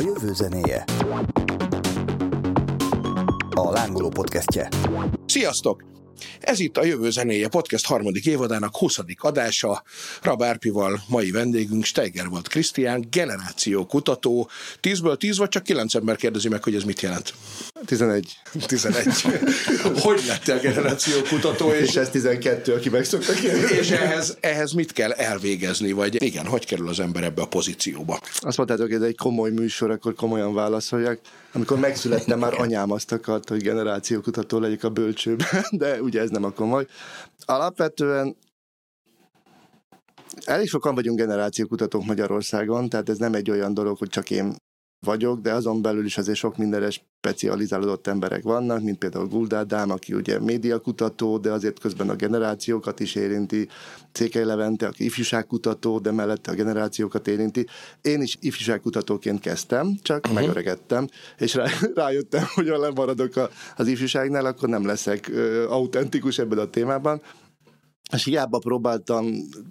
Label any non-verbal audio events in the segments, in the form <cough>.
A jövő zenéje. A Lángoló podcastje. Sziasztok! Ez itt a Jövő Zenéje podcast harmadik évadának 20. adása. Rabárpival mai vendégünk Steiger volt Krisztián, generációkutató. 10-ből 10 vagy csak 9 ember kérdezi meg, hogy ez mit jelent? 11. 11. <laughs> hogy lettél generációkutató? És, és ez 12, aki meg szokta kérni. És ehhez, ehhez mit kell elvégezni? Vagy igen, hogy kerül az ember ebbe a pozícióba? Azt mondtátok, hogy ez egy komoly műsor, akkor komolyan válaszoljak. Amikor megszülettem, már anyám azt akart, hogy generációkutató legyek a bölcsőben, de ugye ez nem a. Alapvetően elég sokan vagyunk generációkutatók Magyarországon, tehát ez nem egy olyan dolog, hogy csak én vagyok, de azon belül is azért sok mindenre specializálódott emberek vannak, mint például Guldádám, aki ugye médiakutató, de azért közben a generációkat is érinti, Cékely Levente, aki ifjúságkutató, de mellette a generációkat érinti. Én is ifjúságkutatóként kezdtem, csak uh-huh. megöregedtem, és rá, rájöttem, hogy ha lemaradok a, az ifjúságnál, akkor nem leszek ö, autentikus ebben a témában, és hiába próbáltam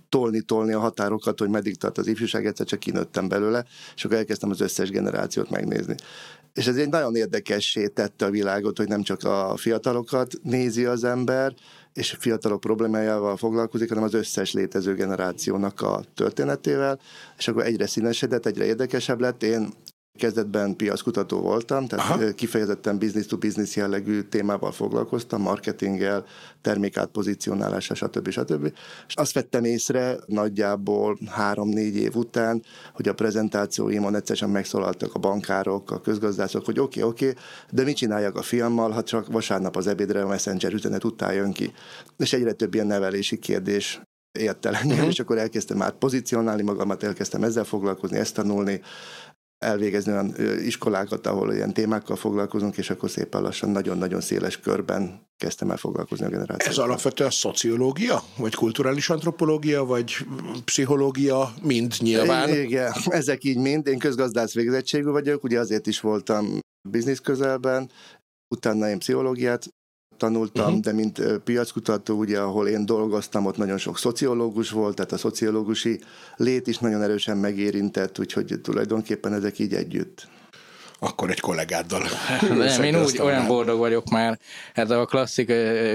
tolni-tolni a határokat, hogy meddig tart az ifjúság, egyszer csak kinőttem belőle, és akkor elkezdtem az összes generációt megnézni. És ez egy nagyon érdekessé tette a világot, hogy nem csak a fiatalokat nézi az ember, és a fiatalok problémájával foglalkozik, hanem az összes létező generációnak a történetével, és akkor egyre színesedett, egyre érdekesebb lett. Én Kezdetben piackutató voltam, tehát Aha. kifejezetten business to business jellegű témával foglalkoztam, marketinggel, termékátpozícionálással, stb. stb. És azt vettem észre nagyjából három-négy év után, hogy a prezentációimon egyszerűen megszólaltak a bankárok, a közgazdászok, hogy oké, okay, oké, okay, de mit csináljak a fiammal, ha csak vasárnap az ebédre a Messenger üzenet után jön ki. És egyre több ilyen nevelési kérdés ért el engem, uh-huh. és akkor elkezdtem már pozícionálni magamat, elkezdtem ezzel foglalkozni, ezt tanulni, elvégezni olyan iskolákat, ahol ilyen témákkal foglalkozunk, és akkor szépen lassan nagyon-nagyon széles körben kezdtem el foglalkozni a generációval. Ez alapvetően szociológia, vagy kulturális antropológia, vagy pszichológia, mind nyilván? Igen, <laughs> ezek így mind. Én közgazdász végzettségű vagyok, ugye azért is voltam biznisz közelben, utána én pszichológiát tanultam, uh-huh. de mint piackutató, ugye, ahol én dolgoztam, ott nagyon sok szociológus volt, tehát a szociológusi lét is nagyon erősen megérintett, úgyhogy tulajdonképpen ezek így együtt akkor egy kollégáddal. Nem, én úgy olyan boldog vagyok már. Ez a klasszik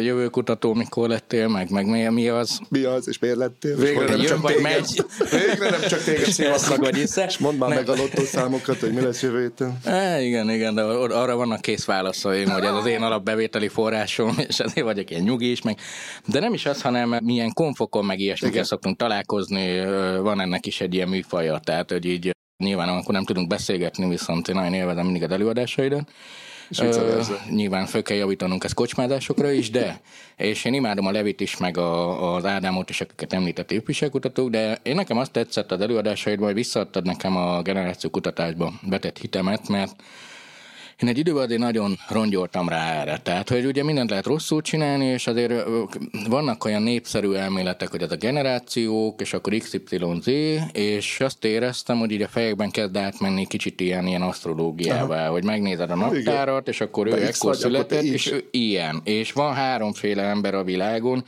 jövőkutató, mikor lettél, meg, meg mi, mi az? Mi az, és miért lettél? Végre nem, csak téged, megy. <laughs> végre nem csak téged <laughs> szívasznak. vagy. És mondd már meg a lottószámokat, hogy mi lesz jövő héten. É, igen, igen, de arra vannak kész válaszaim, hogy ez az én alapbevételi forrásom, <laughs> és azért vagyok ilyen nyugi is, meg. De nem is az, hanem milyen konfokon, meg ilyesmikkel szoktunk találkozni, van ennek is egy ilyen műfaja, tehát hogy így Nyilván akkor nem tudunk beszélgetni, viszont én nagyon élvezem mindig az előadásaidat. Uh, nyilván fel kell javítanunk ezt kocsmázásokra is, de, és én imádom a Levit is, meg a, az Ádámot is, akiket említett épviselkutatók, de én nekem azt tetszett az előadásaidban, hogy visszaadtad nekem a generációkutatásba vetett hitemet, mert én egy időben azért nagyon rongyoltam rá erre. Tehát, hogy ugye mindent lehet rosszul csinálni, és azért vannak olyan népszerű elméletek, hogy ez a generációk, és akkor XYZ, és azt éreztem, hogy így a fejekben kezd átmenni kicsit ilyen, ilyen asztrológiával, Aha. hogy megnézed a naptárat, és akkor ő ekkor született, és ő ilyen. És van háromféle ember a világon,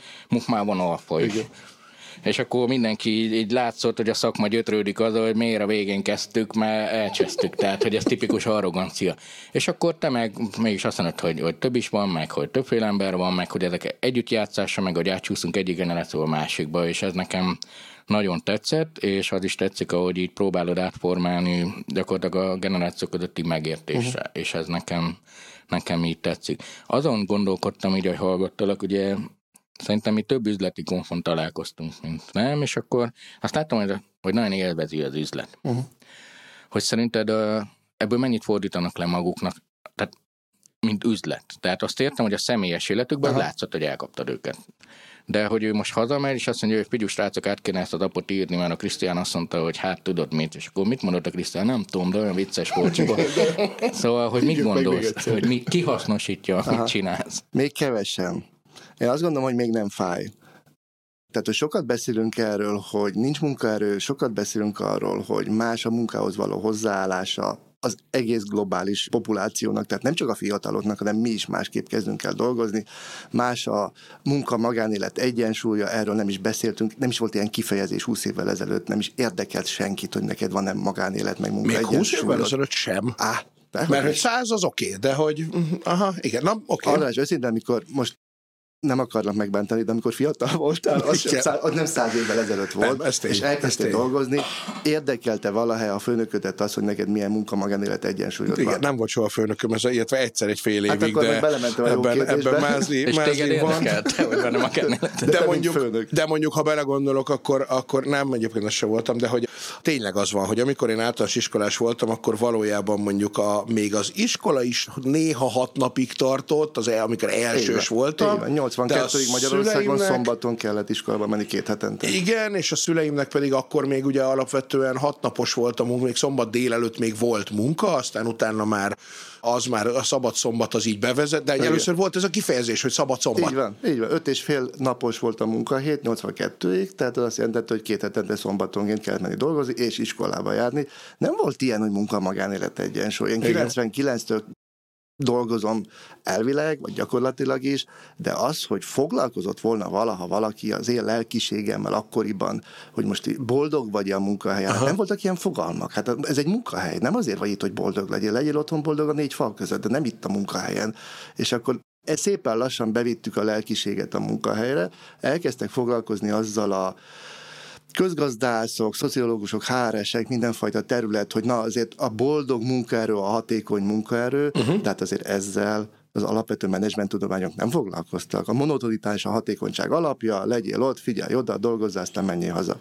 van alfa is. Igen és akkor mindenki így, így látszott, hogy a szakma gyötrődik az, hogy miért a végén kezdtük, mert elcsesztük, tehát hogy ez tipikus arrogancia. És akkor te meg mégis azt mondod, hogy, hogy több is van, meg hogy többféle ember van, meg hogy ezek együtt játszása, meg hogy átsúszunk egyik generációval másikba, és ez nekem nagyon tetszett, és az is tetszik, ahogy így próbálod átformálni gyakorlatilag a generációk közötti megértésre, uh-huh. és ez nekem, nekem így tetszik. Azon gondolkodtam így, hogy hallgattalak, ugye Szerintem mi több üzleti konfon találkoztunk, mint nem, és akkor azt láttam, hogy, hogy nagyon élvezi az üzlet. Uh-huh. Hogy szerinted ebből mennyit fordítanak le maguknak, tehát mint üzlet. Tehát azt értem, hogy a személyes életükben uh-huh. látszott, hogy elkaptad őket. De hogy ő most hazamegy, és azt mondja, hogy figyelj, srácok, át kéne ezt az apot írni, mert a Krisztián azt mondta, hogy hát tudod mit, és akkor mit mondott a Krisztián? Nem tudom, de olyan vicces volt. Csak <laughs> szóval, hogy mit gondolsz, hogy mi, kihasznosítja, Aha. mit csinálsz? Még kevesen. Én azt gondolom, hogy még nem fáj. Tehát, hogy sokat beszélünk erről, hogy nincs munkaerő, sokat beszélünk arról, hogy más a munkához való hozzáállása, az egész globális populációnak, tehát nem csak a fiataloknak, hanem mi is másképp kezdünk el dolgozni. Más a munka magánélet egyensúlya, erről nem is beszéltünk, nem is volt ilyen kifejezés 20 évvel ezelőtt, nem is érdekelt senkit, hogy neked van-e magánélet, meg munka Még 20 évvel ezelőtt sem. Á, mert hogy száz az oké, okay, de hogy, aha, igen, na oké. Okay. András, őszintén, amikor most nem akarnak megbántani, de amikor fiatal voltál, az, sem, szá, az nem száz évvel ezelőtt volt, nem, és elkezdtél dolgozni, érdekelte valaha a főnöködet az, hogy neked milyen munka magánélet egyensúlyod Igen, van? nem volt soha főnököm, ez illetve egyszer egy fél évig, hát de a ebben, ebben mázli, és mázli van. hogy benne magánélet. De, de, mondjuk, de mondjuk, ha belegondolok, akkor, akkor nem, egyébként azt sem voltam, de hogy tényleg az van, hogy amikor én általános iskolás voltam, akkor valójában mondjuk a, még az iskola is néha hat napig tartott, az el, amikor elsős voltam. 82-ig Magyarországon szombaton kellett iskolába menni két hetente. Igen, és a szüleimnek pedig akkor még ugye alapvetően hat napos volt a munka, még szombat délelőtt még volt munka, aztán utána már az már a szabad szombat az így bevezet, de Igen. először volt ez a kifejezés, hogy szabad szombat. Így van, így van. Öt és fél napos volt a munkahét, 82-ig, tehát az azt jelentette, hogy két hetente szombatonként kellett menni dolgozni, és iskolába járni. Nem volt ilyen, hogy munka magánélet egyensúly. Én 99-től dolgozom elvileg, vagy gyakorlatilag is, de az, hogy foglalkozott volna valaha valaki az én lelkiségemmel akkoriban, hogy most boldog vagy a munkahelyen, Aha. nem voltak ilyen fogalmak. Hát ez egy munkahely, nem azért vagy itt, hogy boldog legyél, legyél otthon boldog a négy fal között, de nem itt a munkahelyen. És akkor ezt szépen lassan bevittük a lelkiséget a munkahelyre, elkezdtek foglalkozni azzal a közgazdászok, szociológusok, HRS-ek, mindenfajta terület, hogy na azért a boldog munkaerő, a hatékony munkaerő, uh-huh. tehát azért ezzel az alapvető menedzsmenttudományok nem foglalkoztak. A monotonitás a hatékonyság alapja, legyél ott, figyelj oda, dolgozzál, aztán menjél haza.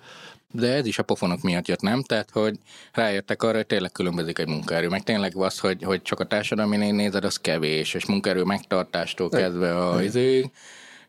De ez is a pofonok miatt jött, nem? Tehát, hogy rájöttek arra, hogy tényleg különbözik egy munkaerő. Meg tényleg az, hogy, hogy csak a társadalmi nézed, az kevés, és munkaerő megtartástól kezdve a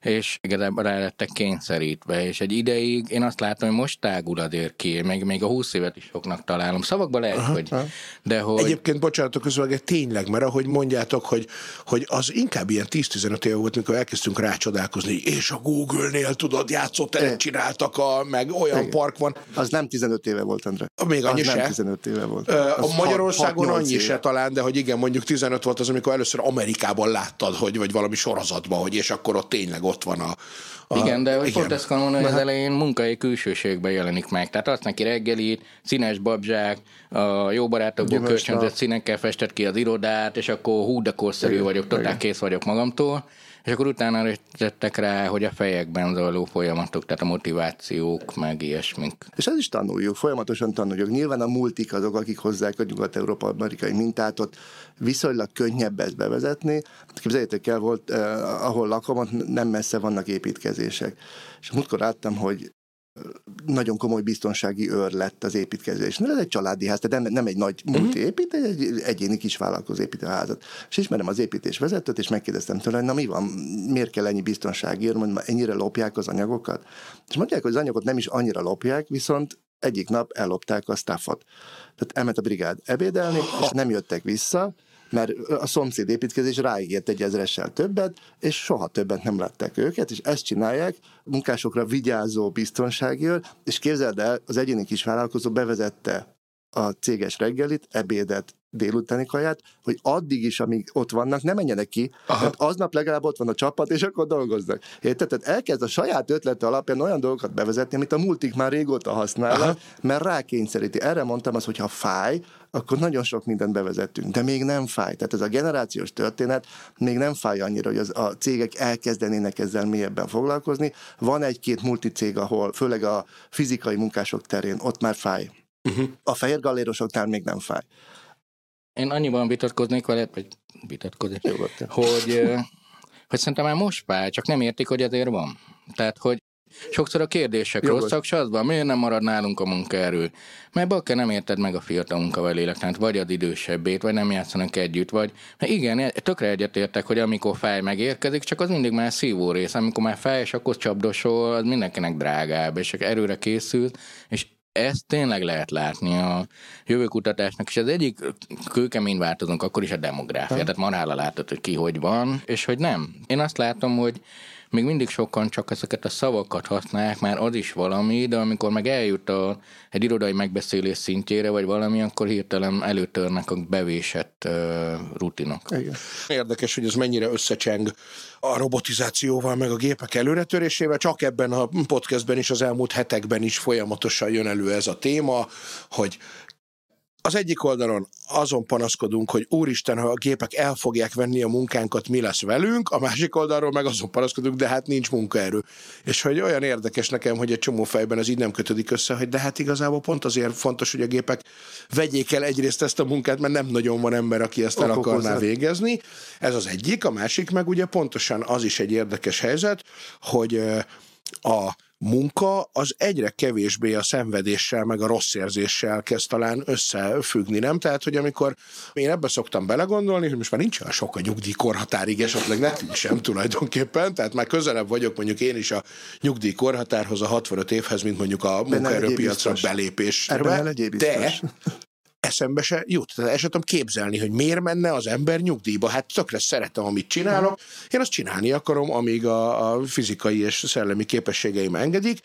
és igazából rá lettek kényszerítve, és egy ideig én azt látom, hogy most tágul azért ki, még, még a 20 évet is soknak találom. Szavakban lehet, aha, hogy... Aha. De hogy... Egyébként, bocsánatok közül, tényleg, mert ahogy mondjátok, hogy, hogy az inkább ilyen 10-15 év volt, mikor elkezdtünk rácsodálkozni, és a Google-nél, tudod, játszóteret csináltak, a, meg olyan Igen. park van. Az nem 15 éve volt, Endre. Még annyi az se? nem 15 éve volt. Az a Magyarországon annyi éve. se talán, de hogy igen, mondjuk 15 volt az, amikor először Amerikában láttad, hogy vagy valami sorozatban, hogy és akkor ott tényleg ott van a, a, igen, de hogy pont ezt mondani, hogy az elején munkai külsőségben jelenik meg. Tehát azt neki reggelit, színes babzsák, a jó barátokból kölcsönzött színekkel festett ki az irodát, és akkor hú, de korszerű vagyok, totál kész vagyok magamtól. És akkor utána tettek rá, hogy a fejekben zajló folyamatok, tehát a motivációk, meg ilyesmik. És ez is tanuljuk, folyamatosan tanuljuk. Nyilván a multik azok, akik hozzák a nyugat-európa-amerikai mintát, ott viszonylag könnyebb ezt bevezetni. Képzeljétek el, volt, eh, ahol lakom, ott nem messze vannak építkezések. És múltkor láttam, hogy nagyon komoly biztonsági őr lett az építkezés. Ez egy családi ház, tehát nem, nem egy nagy multi uh-huh. épít, egy egyéni kis vállalkozó épít a házat. És ismerem az építés vezetőt, és megkérdeztem tőle, hogy na mi van, miért kell ennyi biztonsági őr, mondjuk ennyire lopják az anyagokat. És mondják, hogy az anyagot nem is annyira lopják, viszont egyik nap ellopták a staffot. Tehát elment a brigád ebédelni, és nem jöttek vissza, mert a szomszéd építkezés ráígért egy ezressel többet, és soha többet nem látták őket, és ezt csinálják, munkásokra vigyázó biztonságért, és képzeld el, az egyéni kis vállalkozó bevezette a céges reggelit, ebédet, délutáni kaját, hogy addig is, amíg ott vannak, ne menjenek ki, Aha. mert aznap legalább ott van a csapat, és akkor dolgoznak. Érted? Tehát elkezd a saját ötlete alapján olyan dolgokat bevezetni, amit a multik már régóta használnak, mert rákényszeríti. Erre mondtam azt, hogy ha fáj, akkor nagyon sok mindent bevezettünk, de még nem fáj. Tehát ez a generációs történet még nem fáj annyira, hogy az, a cégek elkezdenének ezzel mélyebben foglalkozni. Van egy-két multicég, ahol főleg a fizikai munkások terén ott már fáj. Uh-huh. A fehér gallérosoknál még nem fáj. Én annyiban vitatkoznék vele, vagy vitatkozik, hogy, hogy szerintem már most fáj, csak nem értik, hogy azért van. Tehát, hogy Sokszor a kérdések Jogos. rosszak, s az van, miért nem marad nálunk a munkaerő? Mert bakker nem érted meg a fiatal munkavállalók, tehát vagy az idősebbét, vagy nem játszanak együtt, vagy mert igen, tökre egyetértek, hogy amikor fáj megérkezik, csak az mindig már szívó rész, amikor már fáj, és akkor csapdosol, az mindenkinek drágább, és csak erőre készült, és ezt tényleg lehet látni a jövőkutatásnak, és az egyik kőkemény változunk, akkor is a demográfia, tehát marhála látod, hogy ki hogy van, és hogy nem. Én azt látom, hogy még mindig sokan csak ezeket a szavakat használják, már az is valami, de amikor meg eljut a, egy irodai megbeszélés szintjére, vagy valami, akkor hirtelen előtörnek a bevésett uh, rutinok. Igen. Érdekes, hogy ez mennyire összecseng a robotizációval, meg a gépek előretörésével. Csak ebben a podcastben is, az elmúlt hetekben is folyamatosan jön elő ez a téma, hogy az egyik oldalon azon panaszkodunk, hogy úristen, ha a gépek el fogják venni a munkánkat, mi lesz velünk, a másik oldalról meg azon panaszkodunk, de hát nincs munkaerő. És hogy olyan érdekes nekem, hogy egy csomó fejben ez így nem kötődik össze, hogy de hát igazából pont azért fontos, hogy a gépek vegyék el egyrészt ezt a munkát, mert nem nagyon van ember, aki ezt el akarná végezni. Ez az egyik, a másik meg ugye pontosan az is egy érdekes helyzet, hogy a munka az egyre kevésbé a szenvedéssel, meg a rossz érzéssel kezd talán összefüggni, nem? Tehát, hogy amikor én ebbe szoktam belegondolni, hogy most már nincs olyan sok a nyugdíjkorhatárig, esetleg nekünk sem tulajdonképpen, tehát már közelebb vagyok mondjuk én is a nyugdíjkorhatárhoz, a 65 évhez, mint mondjuk a munkaerőpiacra belépés. De eszembe se jut. Tehát el tudom képzelni, hogy miért menne az ember nyugdíjba. Hát tökre szeretem, amit csinálok. Én azt csinálni akarom, amíg a, a fizikai és szellemi képességeim engedik,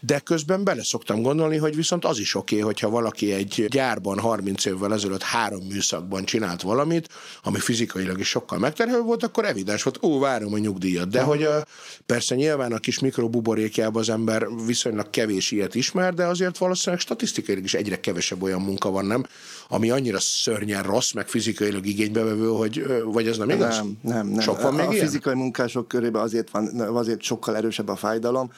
de közben bele szoktam gondolni, hogy viszont az is oké, okay, hogyha valaki egy gyárban 30 évvel ezelőtt három műszakban csinált valamit, ami fizikailag is sokkal megterhelő volt, akkor evidens volt, ó, várom a nyugdíjat. De hogy a, persze nyilván a kis mikrobuborékjában az ember viszonylag kevés ilyet ismer, de azért valószínűleg statisztikailag is egyre kevesebb olyan munka van, nem? Ami annyira szörnyen rossz, meg fizikailag igénybevevő, hogy vagy ez nem igaz? Nem, nem, nem. Sok van még a ilyen? fizikai munkások körében azért, van, azért sokkal erősebb a fájdalom,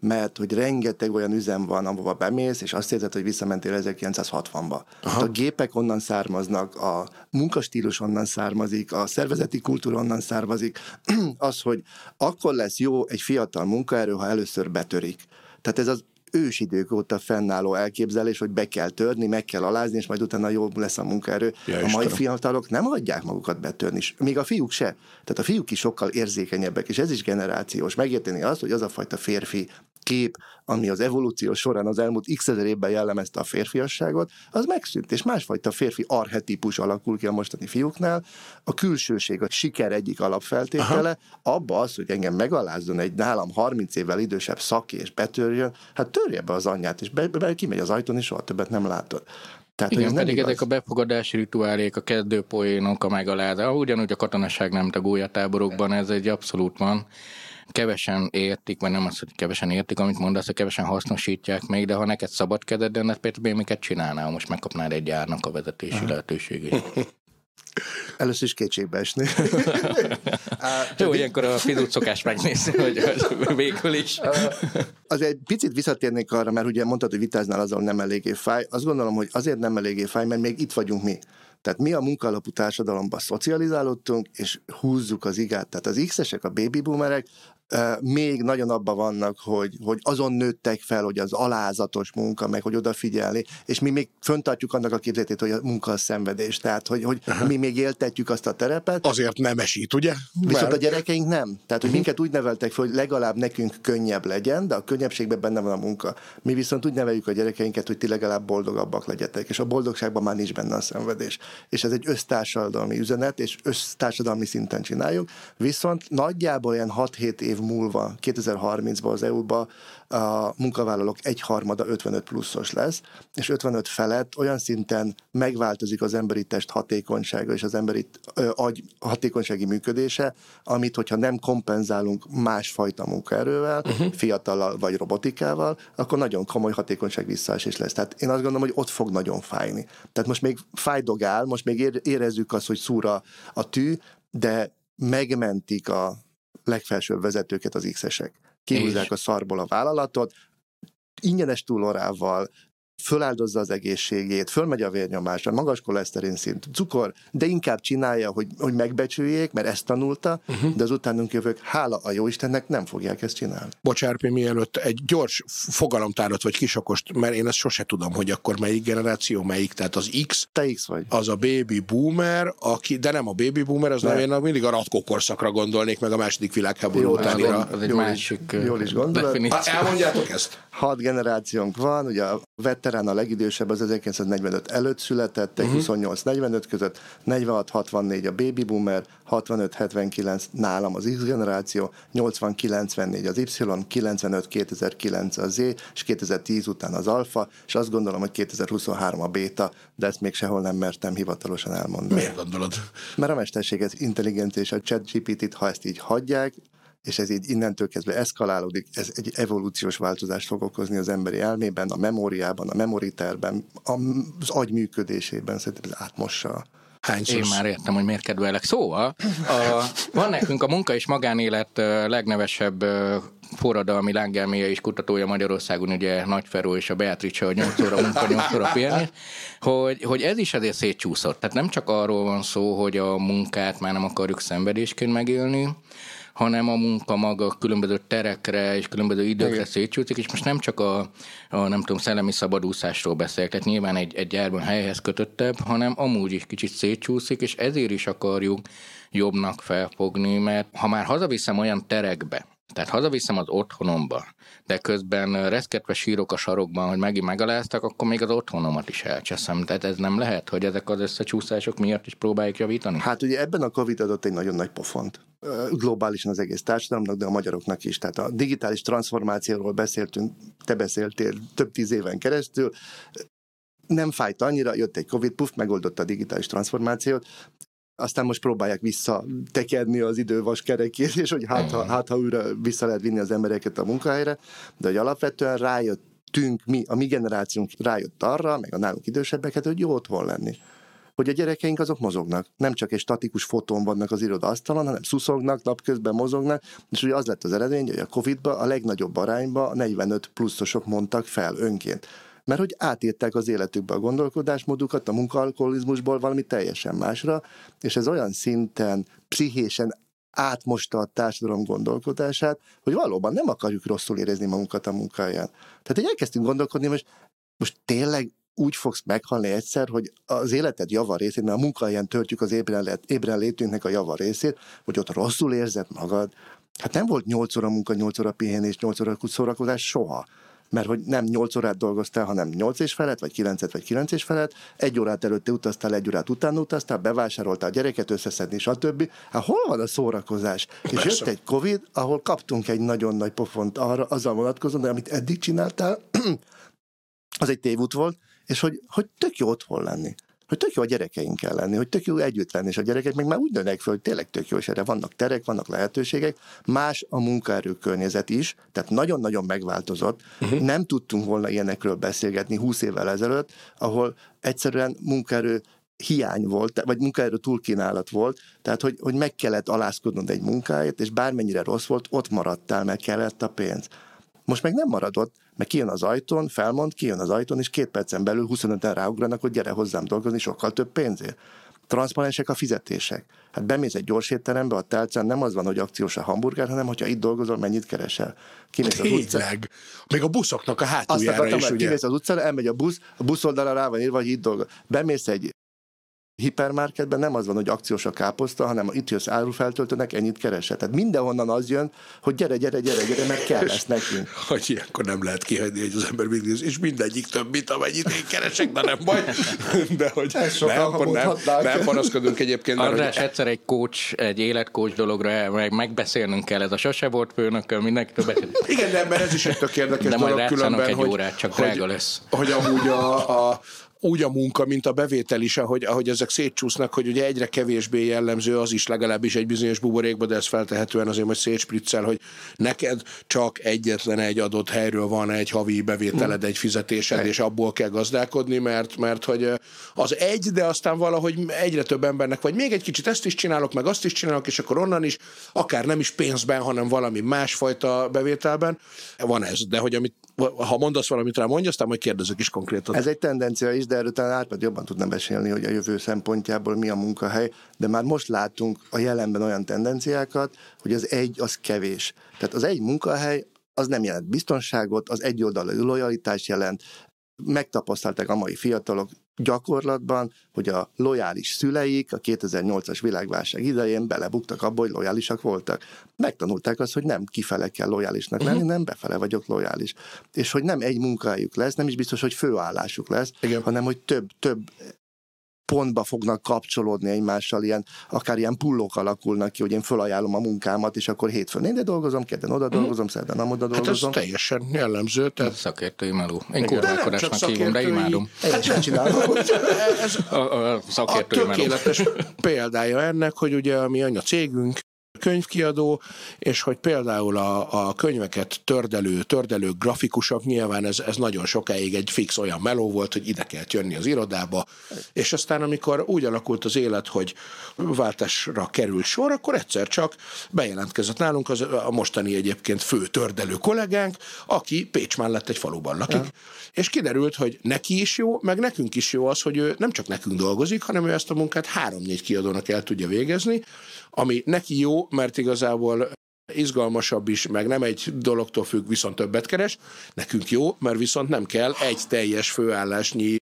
mert hogy rengeteg olyan üzem van, ahova bemész, és azt érzed, hogy visszamentél 1960-ba. Hát a gépek onnan származnak, a munkastílus onnan származik, a szervezeti kultúra onnan származik. <clears throat> az, hogy akkor lesz jó egy fiatal munkaerő, ha először betörik. Tehát ez az ősidők óta fennálló elképzelés, hogy be kell törni, meg kell alázni, és majd utána jó lesz a munkaerő. Ja, a mai fiatalok nem hagyják magukat betörni, még a fiúk se. Tehát a fiúk is sokkal érzékenyebbek, és ez is generációs. Megérteni azt, hogy az a fajta férfi kép, ami az evolúció során az elmúlt x ezer évben jellemezte a férfiasságot, az megszűnt, és másfajta férfi arhetipus alakul ki a mostani fiúknál. A külsőség, a siker egyik alapfeltétele, Aha. abba az, hogy engem megalázzon egy nálam 30 évvel idősebb szaki, és betörjön, hát törje be az anyját, és be, be, kimegy az ajtón, és soha többet nem látod. Tehát, Igen, pedig igaz. ezek a befogadási rituálék, a kezdőpoénok, a megalázás, ugyanúgy a katonaság nem tagolja táborokban, ez egy abszolút van kevesen értik, vagy nem az, hogy kevesen értik, amit mondasz, hogy kevesen hasznosítják még, de ha neked szabad kezed lenne, például miket csinálnál, most megkapnál egy járnak a vezetési Aha. lehetőségét. <laughs> Először is kétségbe esni. <laughs> Jó, ilyenkor a fizut szokás megnézni, hogy <laughs> végül is. Az egy picit visszatérnék arra, mert ugye mondtad, hogy vitáznál azon nem eléggé fáj. Azt gondolom, hogy azért nem eléggé fáj, mert még itt vagyunk mi. Tehát mi a munkaalapú társadalomban szocializálódtunk, és húzzuk az igát. Tehát az X-esek, a baby boomerek még nagyon abban vannak, hogy, hogy azon nőttek fel, hogy az alázatos munka, meg hogy odafigyelni, és mi még föntartjuk annak a képzetét, hogy a munka a szenvedés, tehát hogy, hogy mi még éltetjük azt a terepet. Azért nem esít, ugye? Viszont Mert... a gyerekeink nem. Tehát, hogy uh-huh. minket úgy neveltek fel, hogy legalább nekünk könnyebb legyen, de a könnyebbségben benne van a munka. Mi viszont úgy neveljük a gyerekeinket, hogy ti legalább boldogabbak legyetek, és a boldogságban már nincs benne a szenvedés. És ez egy össztársadalmi üzenet, és össztársadalmi szinten csináljuk, viszont nagyjából olyan 6-7 év év múlva, 2030-ban az EU-ba a munkavállalók egyharmada 55 pluszos lesz, és 55 felett olyan szinten megváltozik az emberi test hatékonysága és az emberi ö, agy hatékonysági működése, amit, hogyha nem kompenzálunk másfajta munkaerővel, uh-huh. fiatallal vagy robotikával, akkor nagyon komoly hatékonyság visszaesés lesz. Tehát én azt gondolom, hogy ott fog nagyon fájni. Tehát most még fájdogál, most még érezzük azt, hogy szúra a tű, de megmentik a legfelsőbb vezetőket az X-esek. Kihúzzák a szarból a vállalatot, ingyenes túlorával, föláldozza az egészségét, fölmegy a vérnyomásra, magas koleszterin szint, cukor, de inkább csinálja, hogy, hogy megbecsüljék, mert ezt tanulta, uh-huh. de az utánunk jövők, hála a jóistennek, nem fogják ezt csinálni. Bocsárpi, mielőtt egy gyors fogalomtárat vagy kisakost, mert én ezt sose tudom, hogy akkor melyik generáció, melyik, tehát az X, Te X vagy. az a baby boomer, aki, de nem a baby boomer, az nem, én mindig a ratkó korszakra gondolnék, meg a második világháború utánira. Az egy jól másik is, jól is gondolod. Elmondjátok ezt? Hat generációnk van, ugye a veterán, a legidősebb az 1945 előtt született, uh-huh. 28-45 között, 46-64 a baby boomer, 65-79 nálam az X generáció, 80-94 az Y, 95-2009 az Z, és 2010 után az alfa, és azt gondolom, hogy 2023 a béta, de ezt még sehol nem mertem hivatalosan elmondani. Miért gondolod? Mert a mesterséges intelligencia és a chat GPT-t, ha ezt így hagyják, és ez így innentől kezdve eszkalálódik, ez egy evolúciós változást fog okozni az emberi elmében, a memóriában, a memoriterben, az agy működésében, szerintem ez átmossa Hányszor? Én már értem, hogy miért kedvelek. Szóval, a, van nekünk a munka és magánélet legnevesebb forradalmi lángelméje és kutatója Magyarországon, ugye Nagy Feró és a Beatrice, hogy 8 óra munka, 8 óra pihenés, hogy, hogy ez is azért szétcsúszott. Tehát nem csak arról van szó, hogy a munkát már nem akarjuk szenvedésként megélni, hanem a munka maga különböző terekre és különböző időkre Igen. és most nem csak a, a nem tudom, szellemi szabadúszásról beszélek, tehát nyilván egy, egy gyárban helyhez kötöttebb, hanem amúgy is kicsit szétcsúszik, és ezért is akarjuk jobbnak felfogni, mert ha már hazaviszem olyan terekbe, tehát hazaviszem az otthonomba, de közben reszketve sírok a sarokban, hogy megint megaláztak, akkor még az otthonomat is elcseszem. Tehát ez nem lehet, hogy ezek az összecsúszások miatt is próbáljuk javítani? Hát ugye ebben a Covid adott egy nagyon nagy pofont. Globálisan az egész társadalomnak, de a magyaroknak is. Tehát a digitális transformációról beszéltünk, te beszéltél több tíz éven keresztül, nem fájt annyira, jött egy Covid, puff, megoldotta a digitális transformációt, aztán most próbálják visszatekedni az idővas kerekét, és hogy hát ha, hát, ha újra vissza lehet vinni az embereket a munkahelyre, de hogy alapvetően rájöttünk, mi, a mi generációnk rájött arra, meg a nálunk idősebbeket, hogy jó otthon lenni. Hogy a gyerekeink azok mozognak. Nem csak egy statikus fotón vannak az asztalon, hanem szuszognak, napközben mozognak, és ugye az lett az eredmény, hogy a Covid-ban a legnagyobb arányban a 45 pluszosok mondtak fel önként mert hogy átírták az életükbe a gondolkodásmódukat a munkaalkoholizmusból valami teljesen másra, és ez olyan szinten pszichésen átmosta a társadalom gondolkodását, hogy valóban nem akarjuk rosszul érezni magunkat a munkáján. Tehát, hogy elkezdtünk gondolkodni, most, most tényleg úgy fogsz meghalni egyszer, hogy az életed java részét, mert a munkahelyen törtjük az ébren létünknek a java részét, hogy ott rosszul érzed magad. Hát nem volt 8 óra munka, 8 óra pihenés, 8 óra szórakozás soha mert hogy nem 8 órát dolgoztál, hanem 8 és felet, vagy 9 vagy 9 és felet, egy órát előtte utaztál, egy órát utána utaztál, bevásároltál a gyereket összeszedni, stb. Hát hol van a szórakozás? Persze. És jött egy Covid, ahol kaptunk egy nagyon nagy pofont arra, azzal vonatkozóan, de amit eddig csináltál, <clears throat> az egy tévút volt, és hogy, hogy tök jó otthon lenni hogy tök jó a gyerekeinkkel lenni, hogy tök jó együtt lenni, és a gyerekek meg már úgy nőnek fel, hogy tényleg tök jó, és erre vannak terek, vannak lehetőségek, más a munkaerő környezet is, tehát nagyon-nagyon megváltozott. Uh-huh. Nem tudtunk volna ilyenekről beszélgetni 20 évvel ezelőtt, ahol egyszerűen munkaerő hiány volt, vagy munkaerő túlkínálat volt, tehát hogy, hogy meg kellett alázkodnod egy munkáért, és bármennyire rossz volt, ott maradtál, mert kellett a pénz. Most meg nem maradott, mert kijön az ajtón, felmond, kijön az ajtón, és két percen belül 25-en ráugranak, hogy gyere hozzám dolgozni sokkal több pénzért. Transzparensek a fizetések. Hát bemész egy gyors étterembe, a tálcán nem az van, hogy akciós a hamburger, hanem hogyha itt dolgozol, mennyit keresel. Kimész az utcán. Még a buszoknak a hátuljára Azt akartam, is, ugye? Kimész az utcára, elmegy a busz, a busz oldalra rá van írva, hogy itt dolgozol. Bemész egy hipermarketben nem az van, hogy akciós a káposzta, hanem itt jössz árufeltöltőnek, ennyit keresel. Tehát mindenhonnan az jön, hogy gyere, gyere, gyere, gyere, mert kell lesz nekünk. Hogy ilyenkor nem lehet kihagyni, hogy az ember mindig, és mindegyik több, mint amennyit én keresek, de nem baj. <laughs> De hogy nem, akkor nem, nem panaszkodunk egyébként. Arra hogy... egyszer egy coach, egy életcoach dologra meg megbeszélnünk kell, ez a sose volt főnökkel, mindenki többet. Igen, de ember ez is egy tök érdekes de dolog különben, egy hogy, órát, csak hogy, drága lesz. Hogy amúgy a, a úgy a munka, mint a bevétel is, ahogy, ahogy ezek szétcsúsznak, hogy ugye egyre kevésbé jellemző az is legalábbis egy bizonyos buborékba, de ez feltehetően azért majd szétspriccel, hogy neked csak egyetlen egy adott helyről van egy havi bevételed, egy fizetésed, és abból kell gazdálkodni, mert, mert hogy az egy, de aztán valahogy egyre több embernek, vagy még egy kicsit ezt is csinálok, meg azt is csinálok, és akkor onnan is, akár nem is pénzben, hanem valami másfajta bevételben van ez. De hogy amit ha mondasz valamit rá, mondja, aztán majd kérdezek is konkrétan. Ez egy tendencia is, de erről talán Árpád jobban tudna beszélni, hogy a jövő szempontjából mi a munkahely, de már most látunk a jelenben olyan tendenciákat, hogy az egy az kevés. Tehát az egy munkahely az nem jelent biztonságot, az egyoldalú lojalitás jelent, megtapasztalták a mai fiatalok, gyakorlatban, hogy a lojális szüleik a 2008-as világválság idején belebuktak abba, hogy lojálisak voltak. Megtanulták azt, hogy nem kifele kell lojálisnak lenni, uh-huh. nem befele vagyok lojális. És hogy nem egy munkájuk lesz, nem is biztos, hogy főállásuk lesz, Igen. hanem hogy több, több pontba fognak kapcsolódni egymással, ilyen, akár ilyen pullók alakulnak ki, hogy én felajánlom a munkámat, és akkor hétfőn ide dolgozom, kedden oda mhm. dolgozom, szerdán nem oda dolgozom. Hát ez teljesen jellemző. Tehát... Szakértői meló. Én kurva akkorásnak hívom, de imádom. Én sem csinálom. ez a, a, szakértői a tökéletes példája ennek, hogy ugye a mi anya cégünk könyvkiadó, és hogy például a, a könyveket tördelő, tördelő grafikusok, nyilván ez, ez nagyon sokáig egy fix olyan meló volt, hogy ide kell jönni az irodába, és aztán amikor úgy alakult az élet, hogy váltásra került sor, akkor egyszer csak bejelentkezett nálunk az, a mostani egyébként fő tördelő kollégánk, aki Pécs mellett egy faluban lakik, ja. és kiderült, hogy neki is jó, meg nekünk is jó az, hogy ő nem csak nekünk dolgozik, hanem ő ezt a munkát három-négy kiadónak el tudja végezni, ami neki jó, mert igazából izgalmasabb is, meg nem egy dologtól függ, viszont többet keres. Nekünk jó, mert viszont nem kell egy teljes főállásnyi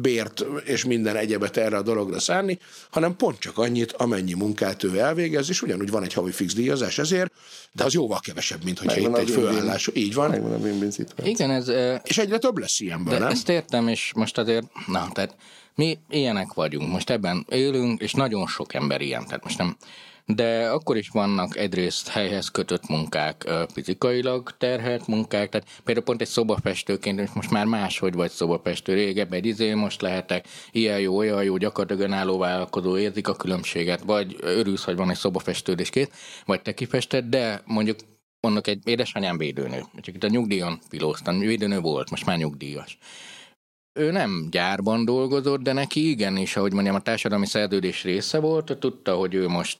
bért és minden egyebet erre a dologra szánni, hanem pont csak annyit, amennyi munkát ő elvégez, és ugyanúgy van egy havi fix díjazás ezért, de az jóval kevesebb, mint hogyha itt egy főállás. Így van. Megvan a win Igen, ez... És egyre több lesz ilyenből, de nem? Ezt értem, és most azért, na, tehát mi ilyenek vagyunk, most ebben élünk, és nagyon sok ember ilyen, tehát most nem, de akkor is vannak egyrészt helyhez kötött munkák, fizikailag terhelt munkák, tehát például pont egy szobafestőként, most már máshogy vagy szobafestő, régebben egy izé, most lehetek ilyen jó, olyan jó, gyakorlatilag önálló vállalkozó, érzik a különbséget, vagy örülsz, hogy van egy szobafestőd és két, vagy te kifested, de mondjuk mondok egy édesanyám védőnő, csak itt a nyugdíjon pilóztam, védőnő volt, most már nyugdíjas. Ő nem gyárban dolgozott, de neki igenis, ahogy mondjam, a társadalmi szerződés része volt, tudta, hogy ő most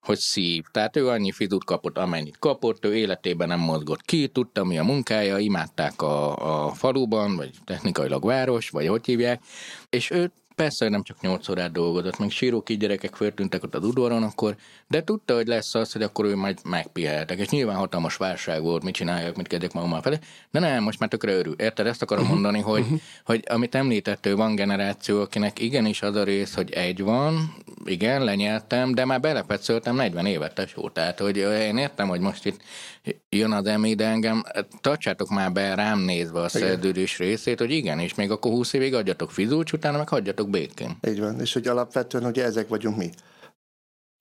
hogy szív. Tehát ő annyi fizut kapott, amennyit kapott, ő életében nem mozgott ki, tudta, mi a munkája, imádták a, a faluban, vagy technikailag város, vagy hogy hívják, és ő Persze, hogy nem csak 8 órát dolgozott, meg síróki gyerekek föltűntek ott az udvaron akkor, de tudta, hogy lesz az, hogy akkor ő majd megpiheltek. És nyilván hatalmas válság volt, mit csináljak, mit kezdjek magammal felé. De nem, most már tökre örül. Érted? Ezt akarom uh-huh. mondani, hogy, uh-huh. hogy amit említettő, van generáció, akinek igenis az a rész, hogy egy van, igen, lenyeltem, de már belepetszöltem 40 évet tesó. Tehát, hogy én értem, hogy most itt jön az emi, de engem tartsátok már be rám nézve a szerződés részét, hogy igen, és még akkor 20 évig adjatok fizulcs, utána meg hagyjatok békén. Így van, és hogy alapvetően ugye ezek vagyunk mi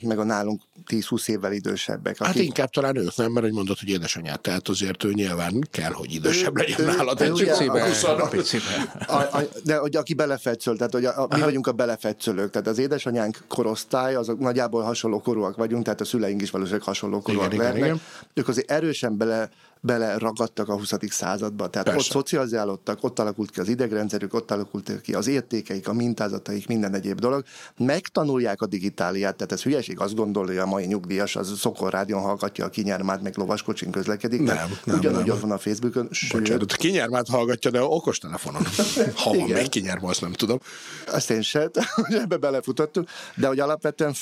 meg a nálunk 10-20 évvel idősebbek. Hát akik... Hát inkább talán ők nem, mert hogy mondod, hogy édesanyát, tehát azért ő nyilván kell, hogy idősebb ő, legyen ő, nálad egy picivel. De hogy aki belefetszöl, tehát hogy a, a, mi vagyunk a belefetszölők, tehát az édesanyánk korosztály, azok nagyjából hasonló korúak vagyunk, tehát a szüleink is valószínűleg hasonló korúak igen, lehetnek. Igen, igen. Ők azért erősen bele beleragadtak a 20. századba. Tehát Persze. ott szocializálódtak, ott alakult ki az idegrendszerük, ott alakult ki az értékeik, a mintázataik, minden egyéb dolog. Megtanulják a digitáliát, tehát ez hülyeség, azt gondolja, a mai nyugdíjas az Szokor rádión hallgatja a kinyermát, meg lovaskocsin közlekedik. Nem, nem, Ugyanúgy nem. ott van a Facebookon. Bocsánat, kinyermát hallgatja, de okos telefonon. <laughs> Ha van meg kinyerma, azt nem tudom. Azt én sem, <laughs> ebbe belefutottunk, de hogy alapvetően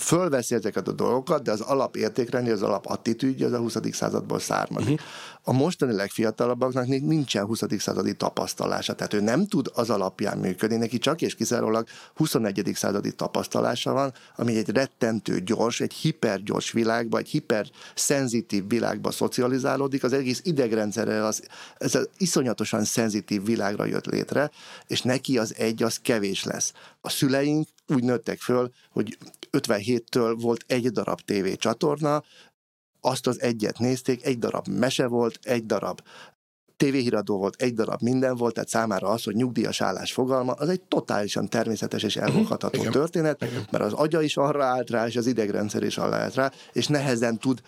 fölveszi ezeket a dolgokat, de az alapértékrendi, az alapattitűdje az a 20. századból származik. Uh-huh. A mostani legfiatalabbaknak nincsen 20. századi tapasztalása, tehát ő nem tud az alapján működni, neki csak és kizárólag 21. századi tapasztalása van, ami egy rettentő gyors, egy hipergyors világba, egy hiperszenzitív világba szocializálódik, az egész idegrendszerrel az, ez az iszonyatosan szenzitív világra jött létre, és neki az egy, az kevés lesz. A szüleink úgy nőttek föl, hogy 57-től volt egy darab TV csatorna, azt az egyet nézték, egy darab mese volt, egy darab tévéhíradó volt, egy darab minden volt, tehát számára az, hogy nyugdíjas állás fogalma, az egy totálisan természetes és elfogható uh-huh. történet, Igen. mert az agya is arra állt rá, és az idegrendszer is arra állt rá, és nehezen tud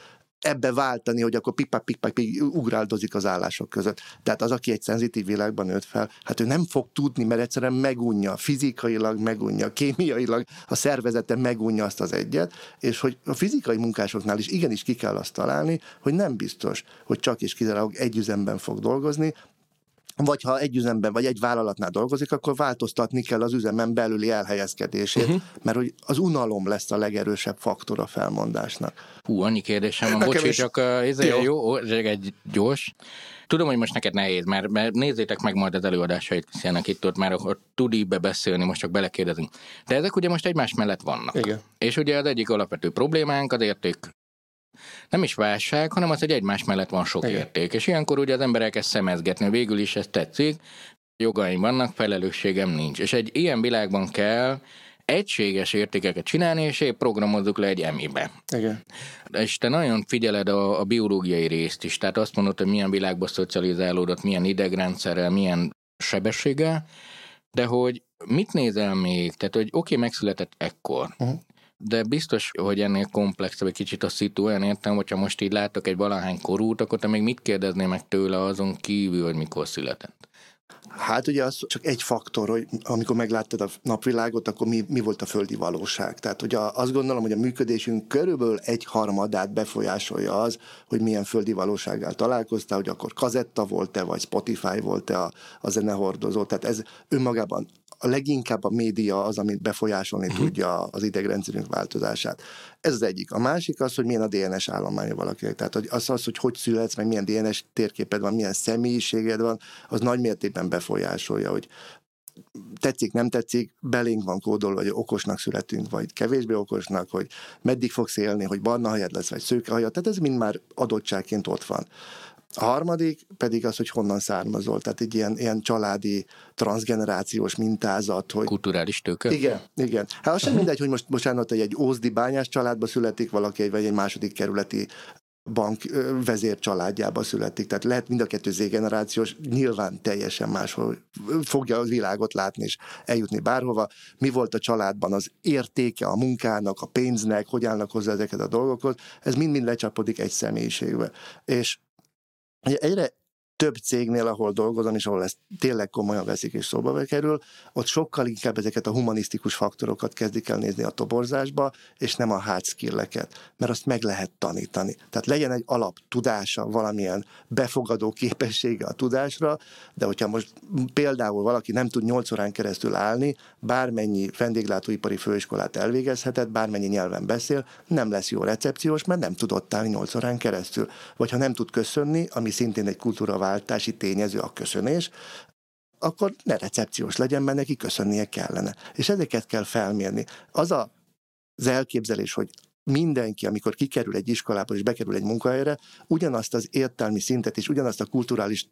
ebbe váltani, hogy akkor pippak, pippak ugráldozik az állások között. Tehát az, aki egy szenzitív világban nőtt fel, hát ő nem fog tudni, mert egyszerűen megunja, fizikailag megunja, kémiailag a szervezete megunja azt az egyet, és hogy a fizikai munkásoknál is igenis ki kell azt találni, hogy nem biztos, hogy csak és kizárólag egy üzemben fog dolgozni, vagy ha egy üzemben, vagy egy vállalatnál dolgozik, akkor változtatni kell az üzemen belüli elhelyezkedését, uh-huh. mert hogy az unalom lesz a legerősebb faktor a felmondásnak. Hú, annyi kérdésem van, bocsi, csak uh, ez jó. jó, egy gyors. Tudom, hogy most neked nehéz, mert, mert nézzétek meg majd az előadásait Krisztiának itt ott, mert ott tud így beszélni, most csak belekérdezünk. De ezek ugye most egymás mellett vannak. Igen. És ugye az egyik alapvető problémánk az érték nem is válság, hanem az, hogy egymás mellett van sok Igen. érték. És ilyenkor ugye az ember elkezd szemezgetni, végül is ez tetszik, jogaim vannak, felelősségem nincs. És egy ilyen világban kell egységes értékeket csinálni, és épp programozzuk le egy emibe. Igen. És te nagyon figyeled a, a biológiai részt is, tehát azt mondod, hogy milyen világba szocializálódott, milyen idegrendszerrel, milyen sebességgel, de hogy mit nézel még? Tehát, hogy oké, okay, megszületett ekkor, uh-huh. De biztos, hogy ennél komplexebb egy kicsit a szitu, olyan értem, hogyha most így látok egy valahány korút, akkor te még mit kérdeznél meg tőle azon kívül, hogy mikor született? Hát ugye az csak egy faktor, hogy amikor megláttad a napvilágot, akkor mi, mi volt a földi valóság. Tehát ugye azt gondolom, hogy a működésünk körülbelül egy harmadát befolyásolja az, hogy milyen földi valósággal találkoztál, hogy akkor kazetta volt-e, vagy Spotify volt-e a, a zenehordozó. Tehát ez önmagában a leginkább a média az, amit befolyásolni uh-huh. tudja az idegrendszerünk változását. Ez az egyik. A másik az, hogy milyen a DNS állománya valakinek. Tehát hogy az, az, hogy hogy születsz, meg milyen DNS térképed van, milyen személyiséged van, az nagy mértékben befolyásolja, hogy tetszik, nem tetszik, belénk van kódolva, hogy okosnak születünk, vagy kevésbé okosnak, hogy meddig fogsz élni, hogy barna hajad lesz, vagy szőke hajad, tehát ez mind már adottságként ott van. A harmadik pedig az, hogy honnan származol, tehát egy ilyen, ilyen családi, transgenerációs mintázat. Hogy... Kulturális tőke? Igen, igen. Hát az sem mindegy, hogy most bocsánat, hogy egy ózdi bányás családba születik valaki, vagy egy második kerületi bank vezér családjába születik. Tehát lehet mind a kettő Z-generációs, nyilván teljesen máshol fogja a világot látni és eljutni bárhova. Mi volt a családban az értéke a munkának, a pénznek, hogy állnak hozzá ezeket a dolgokhoz, ez mind-mind lecsapodik egy személyiségbe. És egyre több cégnél, ahol dolgozom, és ahol ezt tényleg komolyan veszik és szóba kerül, ott sokkal inkább ezeket a humanisztikus faktorokat kezdik el nézni a toborzásba, és nem a hard skilleket, mert azt meg lehet tanítani. Tehát legyen egy alap tudása, valamilyen befogadó képessége a tudásra, de hogyha most például valaki nem tud 8 órán keresztül állni, bármennyi vendéglátóipari főiskolát elvégezhetett, bármennyi nyelven beszél, nem lesz jó recepciós, mert nem tudott állni 8 órán keresztül. Vagy ha nem tud köszönni, ami szintén egy kultúra váltási tényező a köszönés, akkor ne recepciós legyen, mert neki köszönnie kellene. És ezeket kell felmérni. Az a, az elképzelés, hogy mindenki, amikor kikerül egy iskolából és bekerül egy munkahelyre, ugyanazt az értelmi szintet és ugyanazt a kulturális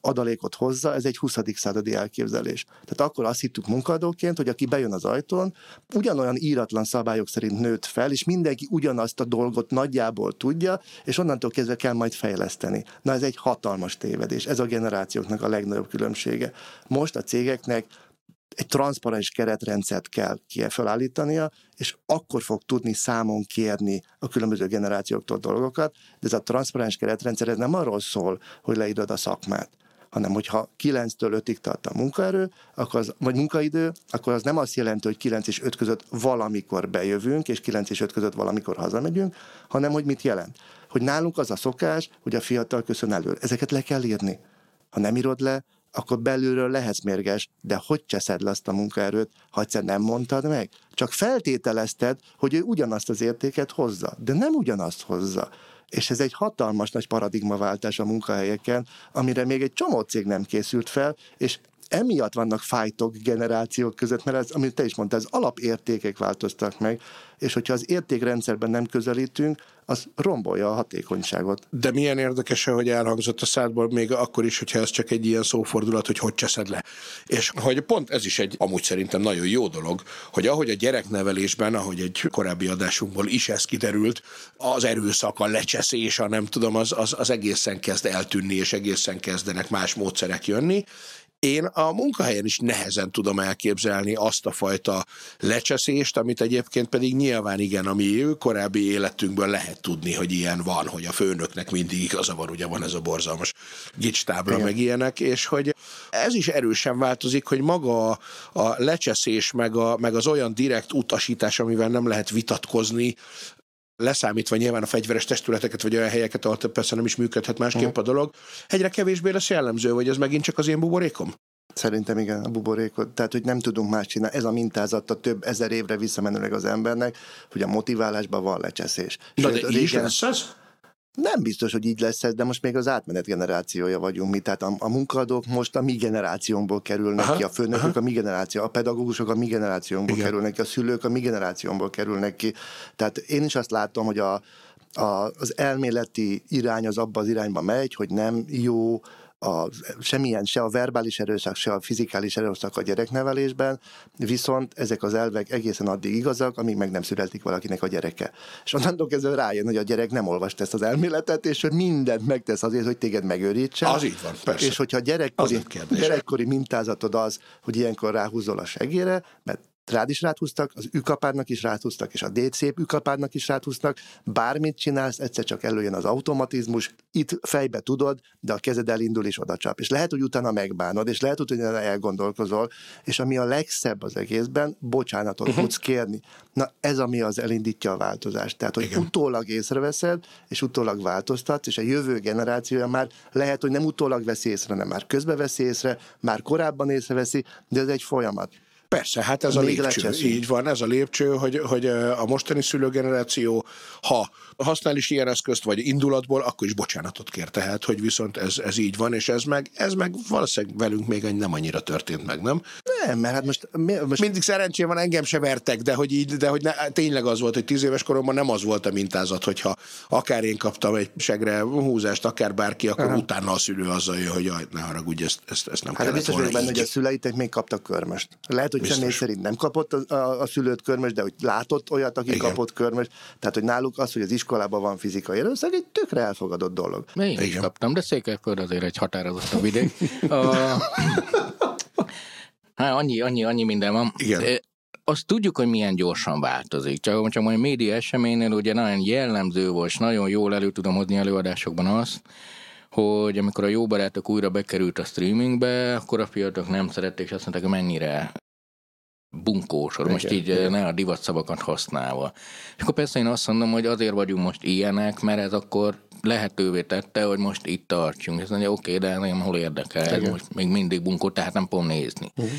adalékot hozza, ez egy 20. századi elképzelés. Tehát akkor azt hittük munkadóként, hogy aki bejön az ajtón, ugyanolyan íratlan szabályok szerint nőtt fel, és mindenki ugyanazt a dolgot nagyjából tudja, és onnantól kezdve kell majd fejleszteni. Na ez egy hatalmas tévedés, ez a generációknak a legnagyobb különbsége. Most a cégeknek egy transzparens keretrendszert kell felállítania, és akkor fog tudni számon kérni a különböző generációktól dolgokat, de ez a transzparens keretrendszer ez nem arról szól, hogy leírod a szakmát, hanem hogyha 9-től 5-ig tart a munkaerő, akkor az, vagy munkaidő, akkor az nem azt jelenti, hogy 9 és 5 között valamikor bejövünk, és 9 és 5 között valamikor hazamegyünk, hanem hogy mit jelent. Hogy nálunk az a szokás, hogy a fiatal köszön elő. Ezeket le kell írni. Ha nem írod le, akkor belülről lehetsz mérges, de hogy cseszed le azt a munkaerőt, ha egyszer nem mondtad meg? Csak feltételezted, hogy ő ugyanazt az értéket hozza, de nem ugyanazt hozza. És ez egy hatalmas nagy paradigmaváltás a munkahelyeken, amire még egy csomó cég nem készült fel, és emiatt vannak fájtok generációk között, mert ez, amit te is mondtál, az alapértékek változtak meg, és hogyha az értékrendszerben nem közelítünk, az rombolja a hatékonyságot. De milyen érdekes, hogy elhangzott a szádból még akkor is, hogyha ez csak egy ilyen szófordulat, hogy hogy cseszed le. És hogy pont ez is egy amúgy szerintem nagyon jó dolog, hogy ahogy a gyereknevelésben, ahogy egy korábbi adásunkból is ez kiderült, az erőszak, a lecseszés, a nem tudom, az, az, az egészen kezd eltűnni, és egészen kezdenek más módszerek jönni, én a munkahelyen is nehezen tudom elképzelni azt a fajta lecseszést, amit egyébként pedig nyilván igen, ami korábbi életünkből lehet tudni, hogy ilyen van, hogy a főnöknek mindig igaza van, ugye van ez a borzalmas gicstábla, meg ilyenek, és hogy ez is erősen változik, hogy maga a, a lecseszés, meg, a, meg az olyan direkt utasítás, amivel nem lehet vitatkozni, leszámítva nyilván a fegyveres testületeket, vagy olyan helyeket, ahol persze nem is működhet másképp a dolog, egyre kevésbé lesz jellemző, vagy ez megint csak az én buborékom? Szerintem igen, a buborékot. Tehát, hogy nem tudunk más csinálni. Ez a mintázata több ezer évre visszamenőleg az embernek, hogy a motiválásban van lecseszés. Na de régen, is lesz ez? Nem biztos, hogy így lesz ez, de most még az átmenet generációja vagyunk mi. Tehát a, a munkadók most a mi generációnkból kerülnek aha, ki, a főnökök aha. a mi generáció, a pedagógusok a mi generációnkból Igen. kerülnek ki, a szülők a mi generációnkból kerülnek ki. Tehát én is azt látom, hogy a, a, az elméleti irány az abba az irányba megy, hogy nem jó a, semmilyen, se a verbális erőszak, se a fizikális erőszak a gyereknevelésben, viszont ezek az elvek egészen addig igazak, amíg meg nem születik valakinek a gyereke. És onnantól kezdve rájön, hogy a gyerek nem olvast ezt az elméletet, és hogy mindent megtesz azért, hogy téged megőrítsen. Az így van, persze. És hogyha gyerekkori, gyerekkori mintázatod az, hogy ilyenkor ráhúzol a segére, mert rád is ráthúztak, az ükapárnak is ráthúztak, és a D-szép ükapárnak is ráthúztak. Bármit csinálsz, egyszer csak előjön az automatizmus, itt fejbe tudod, de a kezed elindul és oda csap. És lehet, hogy utána megbánod, és lehet, hogy utána elgondolkozol, és ami a legszebb az egészben, bocsánatot uh-huh. tudsz kérni. Na ez, ami az elindítja a változást. Tehát, hogy Igen. utólag észreveszed, és utólag változtatsz, és a jövő generációja már lehet, hogy nem utólag veszi észre, hanem már közbe veszi észre, már korábban észreveszi, de ez egy folyamat. Persze, hát ez Még a lépcső. Lecseszünk. Így van, ez a lépcső, hogy, hogy a mostani szülőgeneráció, ha használ is ilyen eszközt, vagy indulatból, akkor is bocsánatot kér. Tehát, hogy viszont ez, ez így van, és ez meg, ez meg valószínűleg velünk még nem annyira történt meg, nem? Nem, mert hát most... most... Mindig szerencsé van, engem se vertek, de hogy így, de hogy ne, tényleg az volt, hogy tíz éves koromban nem az volt a mintázat, hogyha akár én kaptam egy segre húzást, akár bárki, akkor Aha. utána a szülő azzal jön, hogy jaj, ne haragudj, ezt, ezt, ezt nem hát kellett biztos volna benne, hogy a szüleitek még kaptak körmöst. Lehet, hogy személy szerint nem kapott a, a, a szülőt körmös, de hogy látott olyat, aki Igen. kapott körmös. Tehát, hogy náluk az, hogy az iskolában van fizikai erőszak, egy tökre elfogadott dolog. Én Igen. is kaptam, de Székelyföld azért egy határozottabb vidék. a... Hát annyi, annyi, annyi minden van. Igen. Azt tudjuk, hogy milyen gyorsan változik. Csak, csak majd média eseménynél ugye nagyon jellemző volt, és nagyon jól elő tudom hozni előadásokban azt, hogy amikor a jó barátok újra bekerült a streamingbe, akkor a fiatalok nem szerették, és azt mondták, hogy mennyire bunkósor, most igen, így igen. ne a divatszavakat használva. És akkor persze én azt mondom, hogy azért vagyunk most ilyenek, mert ez akkor lehetővé tette, hogy most itt tartsunk. Ez mondja, oké, okay, de nem hol érdekel, ez most még mindig bunkó, tehát nem fogom nézni. Uh-huh.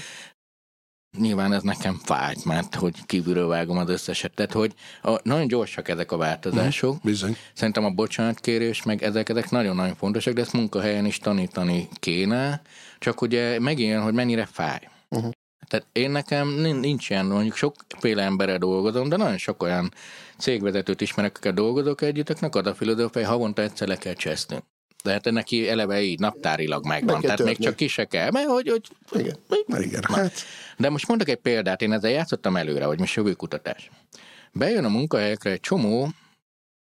Nyilván ez nekem fájt, mert hogy kívülről vágom az összeset. Tehát, hogy a, nagyon gyorsak ezek a változások. Uh-huh. Bizony. Szerintem a bocsánatkérés, meg ezek, ezek nagyon-nagyon fontosak, de ezt munkahelyen is tanítani kéne. Csak ugye megint, hogy mennyire fáj. Uh-huh. Tehát én nekem nincs ilyen, mondjuk sokféle emberre dolgozom, de nagyon sok olyan cégvezetőt ismerek, akikkel dolgozok együtt, akiknek ad a filozófia, havonta egyszer le kell cseszni. De hát neki eleve így naptárilag megvan, Meg tehát törni. még csak ki se kell, mert hogy... hogy igen, mert igen. Hát. De most mondok egy példát, én ezzel játszottam előre, hogy most jövőkutatás. Bejön a munkahelyekre egy csomó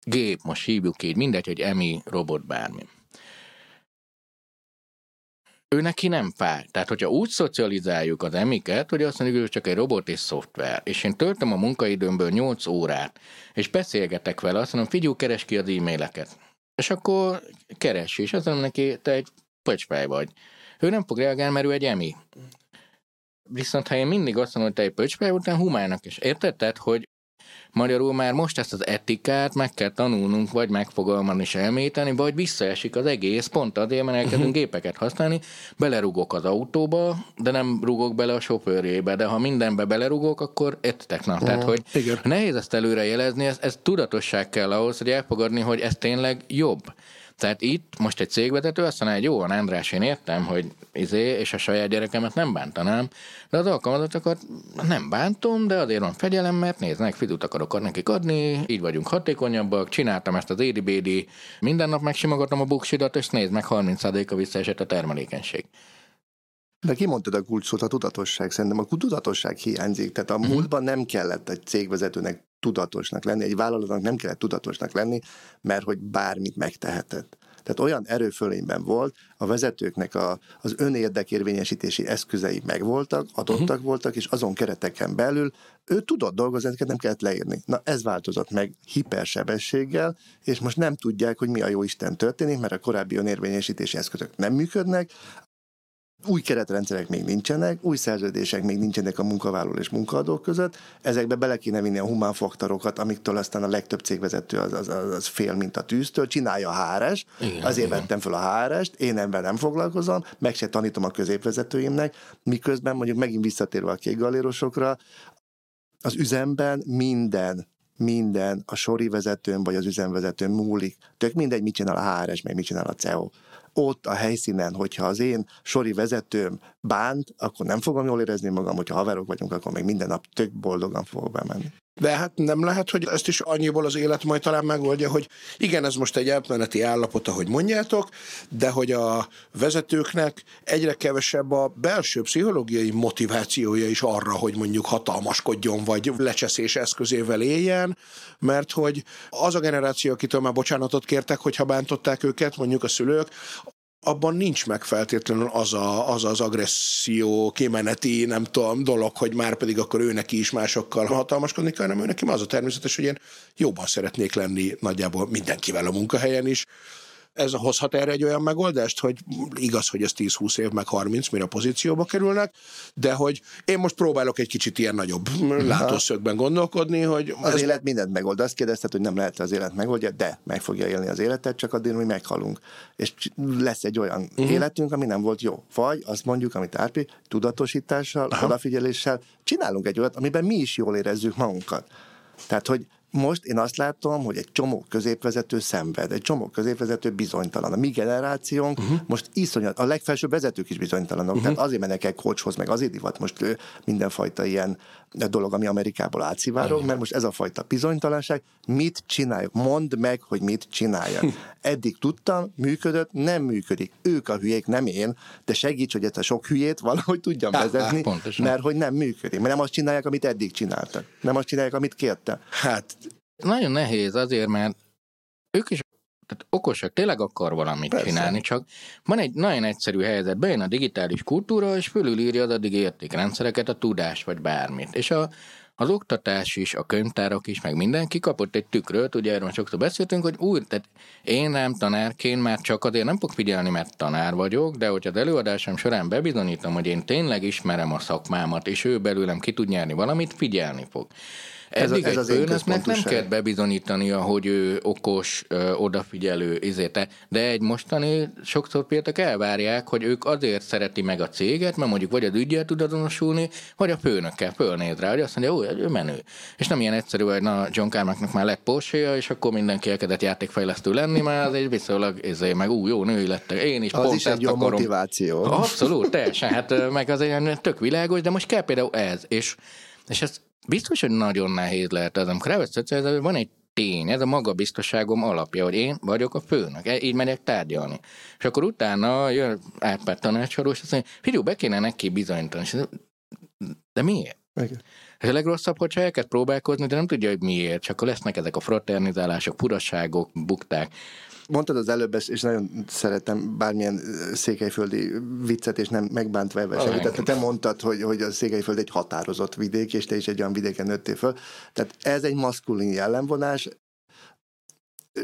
gép, most hívjuk így, mindegy, hogy emi, robot, bármi ő neki nem fáj. Tehát, hogyha úgy szocializáljuk az emiket, hogy azt mondjuk, hogy csak egy robot és szoftver, és én töltöm a munkaidőmből 8 órát, és beszélgetek vele, azt mondom, figyelj, keres ki az e-maileket. És akkor keres, és azt mondom neki, te egy pöcsfej vagy. Ő nem fog reagálni, mert ő egy emi. Viszont ha én mindig azt mondom, hogy te egy pöcsfej, után humának is. Érted? Tehát, hogy Magyarul már most ezt az etikát meg kell tanulnunk, vagy megfogalmazni és elméteni, vagy visszaesik az egész, pont azért, mert elkezdünk uh-huh. gépeket használni, belerugok az autóba, de nem rugok bele a sofőrjébe, de ha mindenbe belerugok, akkor ettek. Na, uh-huh. tehát, hogy Igen. nehéz ezt előrejelezni, ez, ez tudatosság kell ahhoz, hogy elfogadni, hogy ez tényleg jobb. Tehát itt most egy cégvezető azt mondja, hogy jó, András, én értem, hogy izé, és a saját gyerekemet nem bántanám, de az alkalmazottakat nem bántom, de azért van fegyelem, mert néznek, fidut akarok nekik adni, így vagyunk hatékonyabbak, csináltam ezt az édi minden nap megsimogatom a buksidat, és nézd meg, 30%-a visszaesett a termelékenység. De kimondtad a kulcsot, a tudatosság. Szerintem a tudatosság hiányzik. Tehát a uh-huh. múltban nem kellett egy cégvezetőnek tudatosnak lenni, egy vállalatnak nem kellett tudatosnak lenni, mert hogy bármit megtehetett. Tehát olyan erőfölényben volt, a vezetőknek a, az önérdekérvényesítési eszközei megvoltak, adottak uh-huh. voltak, és azon kereteken belül ő tudott dolgozni, ezeket nem kellett leírni. Na ez változott meg hipersebességgel, és most nem tudják, hogy mi a jó Isten történik, mert a korábbi önérvényesítési eszközök nem működnek, új keretrendszerek még nincsenek, új szerződések még nincsenek a munkavállaló és munkaadók között, ezekbe bele kéne vinni a humán faktorokat, amiktől aztán a legtöbb cégvezető az, az, az, fél, mint a tűztől, csinálja a HRS, igen, azért igen. vettem fel a HRS-t, én ebben nem foglalkozom, meg se tanítom a középvezetőimnek, miközben mondjuk megint visszatérve a kék galérosokra, az üzemben minden minden a sori vezetőn vagy az üzemvezetőn múlik. Tök mindegy, mit csinál a HRS, meg mit csinál a CEO. Ott a helyszínen, hogyha az én sori vezetőm bánt, akkor nem fogom jól érezni magam, hogyha haverok vagyunk, akkor még minden nap tök boldogan fogok bemenni. De hát nem lehet, hogy ezt is annyiból az élet majd talán megoldja, hogy igen, ez most egy átmeneti állapot, ahogy mondjátok, de hogy a vezetőknek egyre kevesebb a belső pszichológiai motivációja is arra, hogy mondjuk hatalmaskodjon, vagy lecseszés eszközével éljen, mert hogy az a generáció, akitől már bocsánatot kértek, hogyha bántották őket, mondjuk a szülők, abban nincs meg feltétlenül az, a, az az agresszió, kimeneti, nem tudom, dolog, hogy már pedig akkor ő neki is másokkal hatalmaskodni kell, hanem ő neki az a természetes, hogy én jobban szeretnék lenni nagyjából mindenkivel a munkahelyen is, ez hozhat erre egy olyan megoldást, hogy igaz, hogy ez 10-20 év, meg 30, mire a pozícióba kerülnek, de hogy én most próbálok egy kicsit ilyen nagyobb látószögben gondolkodni, hogy... Az ez... élet mindent megold. Azt kérdezted, hogy nem lehet az élet megoldja, de meg fogja élni az életet, csak addig, hogy meghalunk. És lesz egy olyan uh-huh. életünk, ami nem volt jó. Vagy azt mondjuk, amit Árpi, tudatosítással, Aha. odafigyeléssel csinálunk egy olyat, amiben mi is jól érezzük magunkat. Tehát, hogy most én azt látom, hogy egy csomó középvezető szenved, egy csomó középvezető bizonytalan. A mi generációnk uh-huh. most iszonyat, a legfelsőbb vezetők is bizonytalanok, uh-huh. tehát azért mennek el coachhoz, meg azért divat most mindenfajta ilyen dolog, ami Amerikából átszivárog, mert most ez a fajta bizonytalanság, mit csináljuk? Mondd meg, hogy mit csináljak. Eddig tudtam, működött, nem működik. Ők a hülyék, nem én, de segíts, hogy ezt a sok hülyét valahogy tudjam vezetni, Pontosan. mert hogy nem működik. Mert nem azt csinálják, amit eddig csináltak. Nem azt csinálják, amit kértem. Hát nagyon nehéz azért, mert ők is tehát okosak, tényleg akar valamit Persze. csinálni, csak van egy nagyon egyszerű helyzet, bejön a digitális kultúra, és fölülírja az addig értékrendszereket, a tudás vagy bármit. És a, az oktatás is, a könyvtárak is, meg mindenki kapott egy tükröt, ugye erről sokszor beszéltünk, hogy úgy, tehát én nem tanárként már csak azért nem fogok figyelni, mert tanár vagyok, de hogy az előadásom során bebizonyítom, hogy én tényleg ismerem a szakmámat, és ő belőlem ki tud nyerni valamit, figyelni fog. Eddig ez, ez egy főnöknek nem kell bebizonyítania, hogy ő okos, ö, odafigyelő, izéte, de egy mostani sokszor például elvárják, hogy ők azért szereti meg a céget, mert mondjuk vagy az ügyel tud azonosulni, vagy a főnökkel fölnéz rá, hogy azt mondja, hogy ő menő. És nem ilyen egyszerű, hogy na John Carmacknak már lett porsche és akkor mindenki elkezdett játékfejlesztő lenni, mert az egy viszonylag izé, meg új, jó női lettek. Én is az pont is egy jó akarom. motiváció. Abszolút, teljesen. Hát meg az egy tök világos, de most kell például ez. És, és ez biztos, hogy nagyon nehéz lehet ez. Amikor elveszed, ez van egy tény, ez a magabiztosságom alapja, hogy én vagyok a főnök, e, így megyek tárgyalni. És akkor utána jön átpárt tanácsadó, és azt mondja, figyelj, be kéne neki bizonyítani. De miért? Igen. És a legrosszabb, hogyha elkezd próbálkozni, de nem tudja, hogy miért, csak akkor lesznek ezek a fraternizálások, furaságok, bukták. Mondtad az előbb, és nagyon szeretem bármilyen székelyföldi viccet, és nem megbántva ebben semmi. Tehát te mondtad, hogy, hogy a székelyföld egy határozott vidék, és te is egy olyan vidéken nőttél föl. Tehát ez egy maszkulin jellemvonás,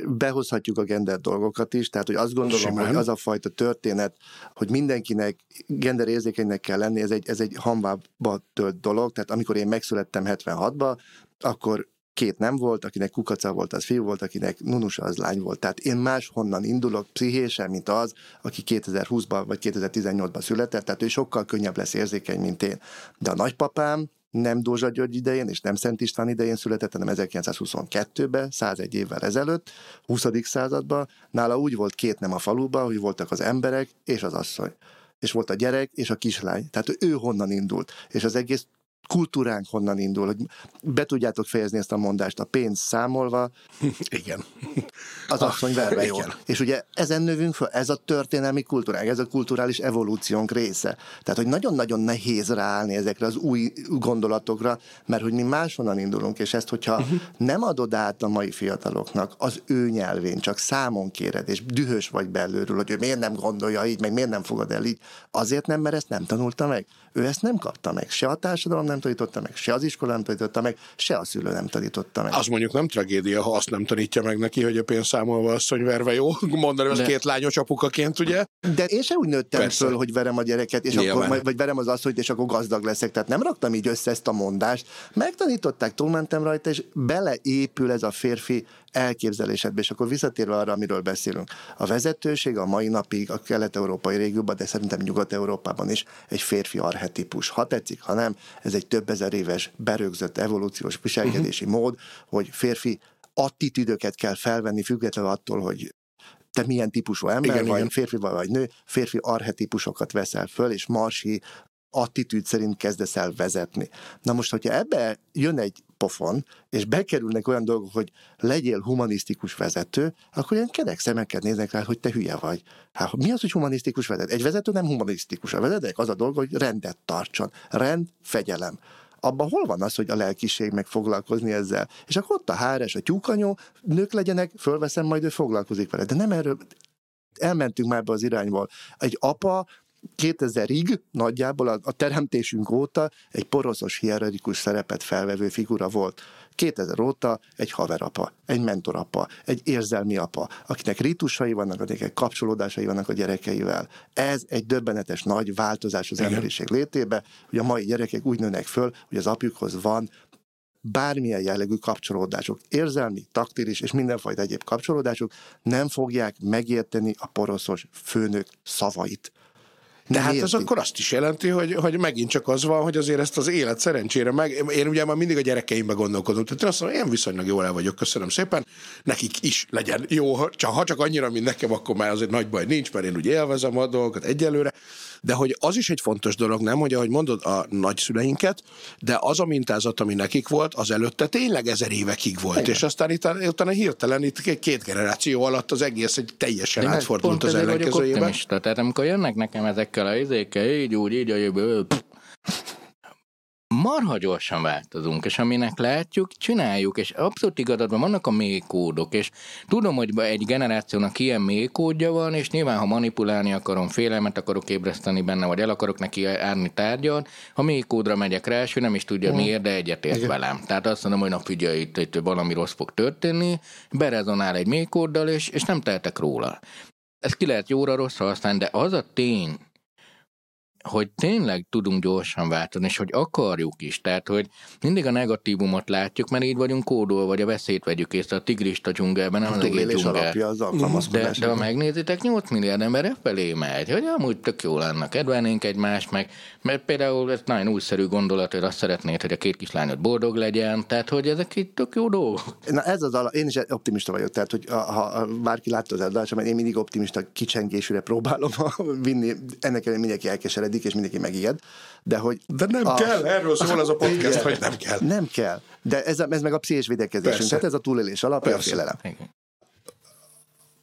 behozhatjuk a gender dolgokat is, tehát hogy azt gondolom, Simán. hogy az a fajta történet, hogy mindenkinek gender érzékenynek kell lenni, ez egy, ez egy hamvába tölt dolog, tehát amikor én megszülettem 76-ba, akkor két nem volt, akinek kukaca volt, az fiú volt, akinek nunusa, az lány volt. Tehát én máshonnan indulok pszichésen, mint az, aki 2020-ban vagy 2018-ban született, tehát ő sokkal könnyebb lesz érzékeny, mint én. De a nagypapám nem Dózsa György idején, és nem Szent István idején született, hanem 1922-ben, 101 évvel ezelőtt, 20. században. Nála úgy volt két nem a faluban, hogy voltak az emberek és az asszony és volt a gyerek és a kislány. Tehát ő honnan indult. És az egész kultúránk honnan indul, hogy be tudjátok fejezni ezt a mondást, a pénz számolva. <laughs> Igen. Az asszony verve jó. És ugye ezen növünk fel, ez a történelmi kultúránk, ez a kulturális evolúciónk része. Tehát, hogy nagyon-nagyon nehéz ráállni ezekre az új gondolatokra, mert hogy mi máshonnan indulunk, és ezt, hogyha uh-huh. nem adod át a mai fiataloknak az ő nyelvén, csak számon kéred, és dühös vagy belülről, hogy ő miért nem gondolja így, meg miért nem fogad el így, azért nem, mert ezt nem tanulta meg. Ő ezt nem kapta meg. Se a társadalom nem tanította meg, se az iskola nem tanította meg, se a szülő nem tanította meg. Az mondjuk nem tragédia, ha azt nem tanítja meg neki, hogy a pénzszámolva asszony verve jó. <laughs> Mondani, hogy két lányos apukaként, ugye? De én sem úgy nőttem Persze. föl, hogy verem a gyereket, és akkor, vagy verem az asszonyt, és akkor gazdag leszek. Tehát nem raktam így össze ezt a mondást. Megtanították, túlmentem rajta, és beleépül ez a férfi elképzelésedbe, és akkor visszatérve arra, amiről beszélünk. A vezetőség a mai napig a kelet-európai régióban, de szerintem Nyugat-Európában is egy férfi arhetipus. Ha tetszik, ha nem, ez egy több ezer éves berögzött evolúciós viselkedési uh-huh. mód, hogy férfi attitűdöket kell felvenni, függetlenül attól, hogy te milyen típusú ember igen, vagy, igen. férfi vagy, vagy nő, férfi arhetipusokat veszel föl, és marsi attitűd szerint kezdesz el vezetni. Na most, hogyha ebbe jön egy pofon, és bekerülnek olyan dolgok, hogy legyél humanisztikus vezető, akkor ilyen kedek szemeket néznek rá, hogy te hülye vagy. Hát mi az, hogy humanisztikus vezető? Egy vezető nem humanisztikus. A vezetőnek az a dolga, hogy rendet tartson. Rend, fegyelem abban hol van az, hogy a lelkiség meg foglalkozni ezzel? És akkor ott a háres, a tyúkanyó, nők legyenek, fölveszem, majd ő foglalkozik vele. De nem erről, elmentünk már be az irányból. Egy apa 2000-ig nagyjából a, a teremtésünk óta egy poroszos hierarchikus szerepet felvevő figura volt. 2000 óta egy haverapa, egy mentorapa, egy érzelmi apa, akinek ritusai vannak, akinek kapcsolódásai vannak a gyerekeivel. Ez egy döbbenetes nagy változás az emberiség létébe, hogy a mai gyerekek úgy nőnek föl, hogy az apjukhoz van bármilyen jellegű kapcsolódások, érzelmi, taktilis és mindenfajta egyéb kapcsolódások nem fogják megérteni a poroszos főnök szavait. De hát ez akkor azt is jelenti, hogy, hogy megint csak az van, hogy azért ezt az élet szerencsére meg... Én ugye már mindig a gyerekeimbe gondolkodom, tehát én azt mondom, én viszonylag jól el vagyok, köszönöm szépen, nekik is legyen jó, csak, ha csak annyira, mint nekem, akkor már azért nagy baj nincs, mert én ugye élvezem a dolgokat egyelőre, de hogy az is egy fontos dolog, nem, hogy ahogy mondod a nagyszüleinket, de az a mintázat, ami nekik volt, az előtte tényleg ezer évekig volt, Igen. és aztán itt, utána hirtelen itt két generáció alatt az egész egy teljesen Én átfordult az ellenkezőjében. Tehát amikor jönnek nekem ezekkel a izékkel, így úgy, így a jövő, marha gyorsan változunk, és aminek látjuk, csináljuk, és abszolút igazad van, vannak a mély kódok, és tudom, hogy egy generációnak ilyen mély kódja van, és nyilván, ha manipulálni akarom, félelmet akarok ébreszteni benne, vagy el akarok neki árni tárgyat, ha mély kódra megyek rá, és ő nem is tudja mm. miért, de egyetért velem. Tehát azt mondom, hogy na figyelj, itt, itt valami rossz fog történni, berezonál egy mély kóddal, és, és nem tehetek róla. Ez ki lehet jóra, rosszra használni, de az a tény, hogy tényleg tudunk gyorsan változni, és hogy akarjuk is. Tehát, hogy mindig a negatívumot látjuk, mert így vagyunk kódol, vagy a veszélyt vegyük észre a tigrist a dzsungelben, nem a az egész alapja az de, de ha megnézitek, 8 milliárd ember felé megy, hogy amúgy tök jó lenne, kedvelnénk egymást, meg mert például ez nagyon újszerű gondolat, hogy azt szeretnéd, hogy a két kislányod boldog legyen, tehát hogy ezek itt tök jó dolgok. Na ez az ala, én is optimista vagyok, tehát hogy ha, bárki látta az eladást, mert én mindig optimista kicsengésűre próbálom <laughs> vinni, ennek mindenki elkeseredik, működik, és mindenki megijed, de hogy... De nem a, kell, erről szól az a podcast, igen, hogy nem kell. Nem kell, de ez, ez meg a pszichés védekezésünk, tehát ez a túlélés alap, a félelem.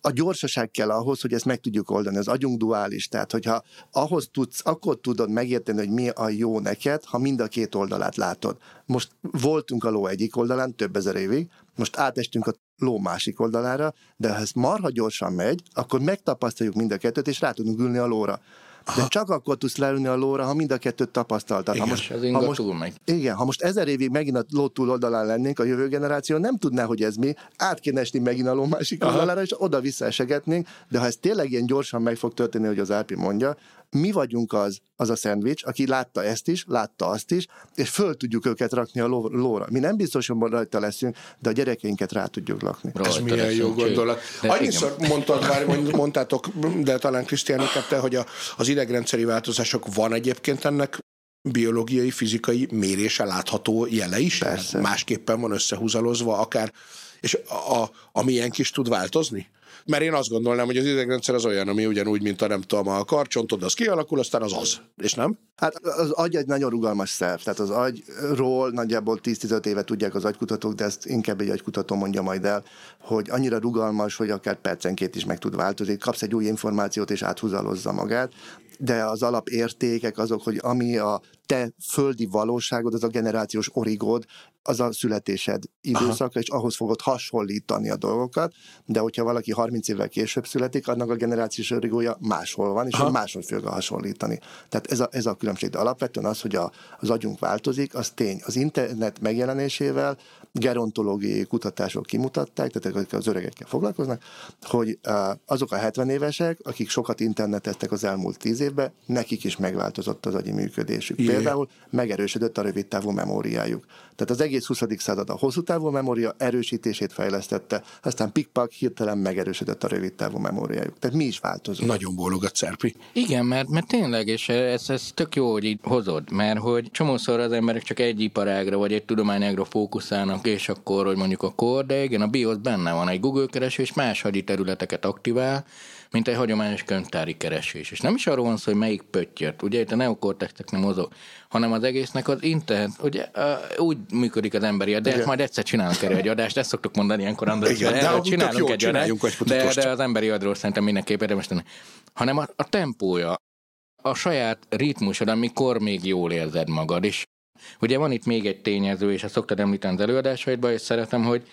A gyorsaság kell ahhoz, hogy ezt meg tudjuk oldani. Az agyunk duális, tehát hogyha ahhoz tudsz, akkor tudod megérteni, hogy mi a jó neked, ha mind a két oldalát látod. Most voltunk a ló egyik oldalán több ezer évig, most átestünk a ló másik oldalára, de ha ez marha gyorsan megy, akkor megtapasztaljuk mind a kettőt, és rá tudunk ülni a lóra. De csak akkor tudsz leülni a lóra, ha mind a kettőt tapasztaltad. Igen, ha most, az ha most, megy. Igen, ha most ezer évig megint a ló túloldalán lennénk, a jövő generáció nem tudná, hogy ez mi, át kéne esni megint a ló másik oldalára, és oda-vissza esegetnénk, de ha ez tényleg ilyen gyorsan meg fog történni, hogy az Árpi mondja, mi vagyunk az, az a szendvics, aki látta ezt is, látta azt is, és föl tudjuk őket rakni a ló, lóra. Mi nem biztos, hogy rajta leszünk, de a gyerekeinket rá tudjuk lakni. Rajta Ez milyen jó gondolat. Annyiszor mondtad már, mondtátok, de talán Krisztián te, hogy a, az idegrendszeri változások van egyébként ennek biológiai, fizikai mérése látható jele is? Persze. Másképpen van összehúzalozva akár, és a, a, a milyen kis tud változni? Mert én azt gondolnám, hogy az idegrendszer az olyan, ami ugyanúgy, mint a nem tudom, a karcsontod, az kialakul, aztán az az, és nem? Hát az agy egy nagyon rugalmas szerv, tehát az agyról nagyjából 10-15 éve tudják az agykutatók, de ezt inkább egy agykutató mondja majd el, hogy annyira rugalmas, hogy akár percenként is meg tud változni. Kapsz egy új információt, és áthúzalozza magát de az alapértékek azok, hogy ami a te földi valóságod, az a generációs origód, az a születésed időszaka, és ahhoz fogod hasonlítani a dolgokat, de hogyha valaki 30 évvel később születik, annak a generációs origója máshol van, és Aha. máshogy fog hasonlítani. Tehát ez a, ez a különbség. De alapvetően az, hogy a, az agyunk változik, az tény. Az internet megjelenésével gerontológiai kutatások kimutatták, tehát akik az öregekkel foglalkoznak, hogy azok a 70 évesek, akik sokat interneteztek az elmúlt 10 évben, nekik is megváltozott az agyi működésük. például megerősödött a rövid távú memóriájuk. Tehát az egész 20. század a hosszú távú memória erősítését fejlesztette, aztán pikpak hirtelen megerősödött a rövid távú memóriájuk. Tehát mi is változunk. Nagyon bólogat Szerpi. Igen, mert, mert tényleg, és ez, ez tök jó, hogy így hozod, mert hogy csomószor az emberek csak egy iparágra vagy egy tudományágra fókuszálnak, és akkor, hogy mondjuk a kor, de igen, a BIOS benne van egy Google kereső, és más hagyi területeket aktivál, mint egy hagyományos könyvtári keresés. És nem is arról van szó, hogy melyik pöttyöt, ugye itt a neokortextek nem mozog, hanem az egésznek az internet, ugye úgy működik az emberi de ezt majd egyszer csinálunk erre egy adást, ezt szoktuk mondani ilyenkor, András, Igen, de csinálunk egy adást, de, de az emberi agyról szerintem mindenképp érdemes tenni. Hanem a, a tempója, a saját ritmusod, amikor még jól érzed magad, és Ugye van itt még egy tényező, és ezt szoktad említeni az előadásaidban, és szeretem, hogy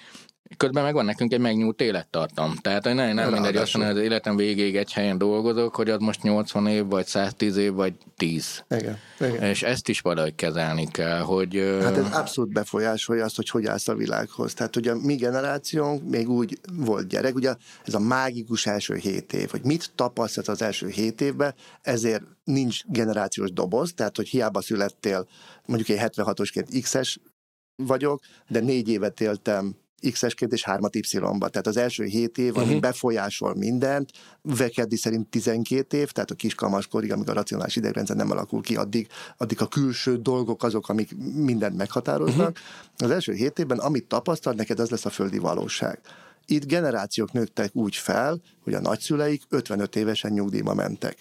közben meg van nekünk egy megnyúlt élettartam. Tehát hogy nem, nem mindegy azt mondani, hogy az életem végéig egy helyen dolgozok, hogy az most 80 év, vagy 110 év, vagy 10. Igen, igen. És ezt is valahogy kezelni kell, hogy... Hát ez abszolút befolyásolja azt, hogy hogy állsz a világhoz. Tehát, hogy a mi generációnk még úgy volt gyerek, ugye ez a mágikus első hét év, hogy mit tapasztalt az első hét évben, ezért nincs generációs doboz, tehát, hogy hiába születtél, mondjuk egy 76-osként X-es vagyok, de négy évet éltem X-esként és hármat Y-ba. Tehát az első 7 év, ami uh-huh. befolyásol mindent, Vekeddi szerint 12 év, tehát a kiskamaszkorig, amíg a racionális idegrendszer nem alakul ki, addig, addig a külső dolgok azok, amik mindent meghatároznak. Uh-huh. Az első 7 évben, amit tapasztal, neked az lesz a földi valóság. Itt generációk nőttek úgy fel, hogy a nagyszüleik 55 évesen nyugdíjba mentek.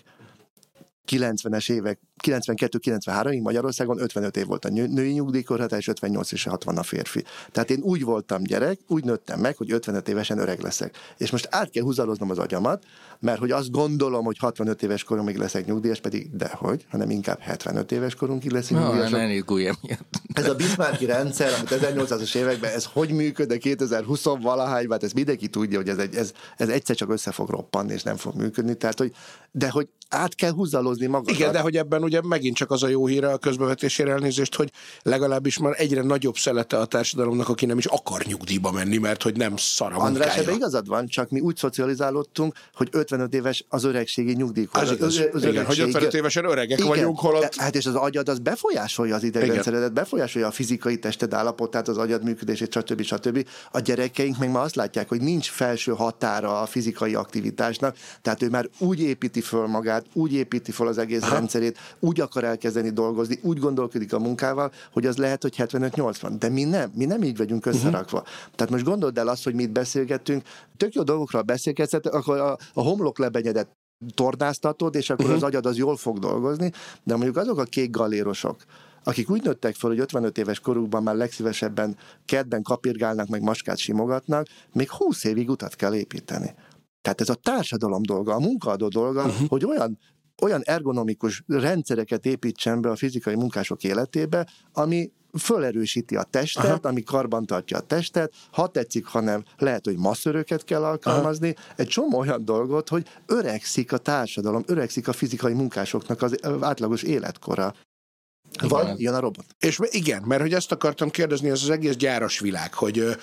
90-es évek, 92-93-ig Magyarországon 55 év volt a nő- női nyugdíjkorhatár, és 58 és 60 a férfi. Tehát én úgy voltam gyerek, úgy nőttem meg, hogy 55 évesen öreg leszek. És most át kell húzaloznom az agyamat, mert hogy azt gondolom, hogy 65 éves koromig leszek nyugdíjas, pedig dehogy, hanem inkább 75 éves korunkig leszek Na, nyugdíjas. ne izgulj emiatt. Ez a Bismarcki rendszer, amit 1800-as években, ez hogy működ, de 2020 valahányban, hát ez mindenki tudja, hogy ez, egy, ez, ez egyszer csak össze fog roppanni, és nem fog működni. Tehát, hogy, de hogy át kell húzalozni magadat. Igen, de hogy ebben ugye megint csak az a jó híre a közbevetésére elnézést, hogy legalábbis már egyre nagyobb szelete a társadalomnak, aki nem is akar nyugdíjba menni, mert hogy nem szar a András, ebben igazad van, csak mi úgy szocializálódtunk, hogy 55 éves az öregségi nyugdíjkor. Az igaz. Az Igen, hogy 55 évesen öregek Igen, vagyunk, holott... Hát és az agyad az befolyásolja az idegrendszeredet, befolyásolja a fizikai tested állapotát, az agyad működését, stb. stb. A gyerekeink meg ma azt látják, hogy nincs felső határa a fizikai aktivitásnak, tehát ő már úgy építi föl magát, úgy építi föl az egész Aha. rendszerét, úgy akar elkezdeni dolgozni, úgy gondolkodik a munkával, hogy az lehet, hogy 75-80. De mi nem, mi nem így vagyunk összerakva. Uh-huh. Tehát most gondold el azt, hogy mi itt beszélgettünk, tök jó dolgokról beszélgetsz, akkor a, a homlok lebenyedet tornáztatod, és akkor uh-huh. az agyad az jól fog dolgozni, de mondjuk azok a kék galérosok, akik úgy nőttek fel, hogy 55 éves korukban már legszívesebben kedben kapirgálnak, meg maskát simogatnak, még 20 évig utat kell építeni. Tehát ez a társadalom dolga, a munkaadó dolga, uh-huh. hogy olyan olyan ergonomikus rendszereket építsen be a fizikai munkások életébe, ami fölerősíti a testet, Aha. ami karbantartja a testet, ha tetszik, hanem lehet, hogy masszöröket kell alkalmazni, Aha. egy csomó olyan dolgot, hogy öregszik a társadalom, öregszik a fizikai munkásoknak az átlagos életkora. Vagy jön a robot. És igen, mert hogy ezt akartam kérdezni, ez az egész gyáras világ, hogy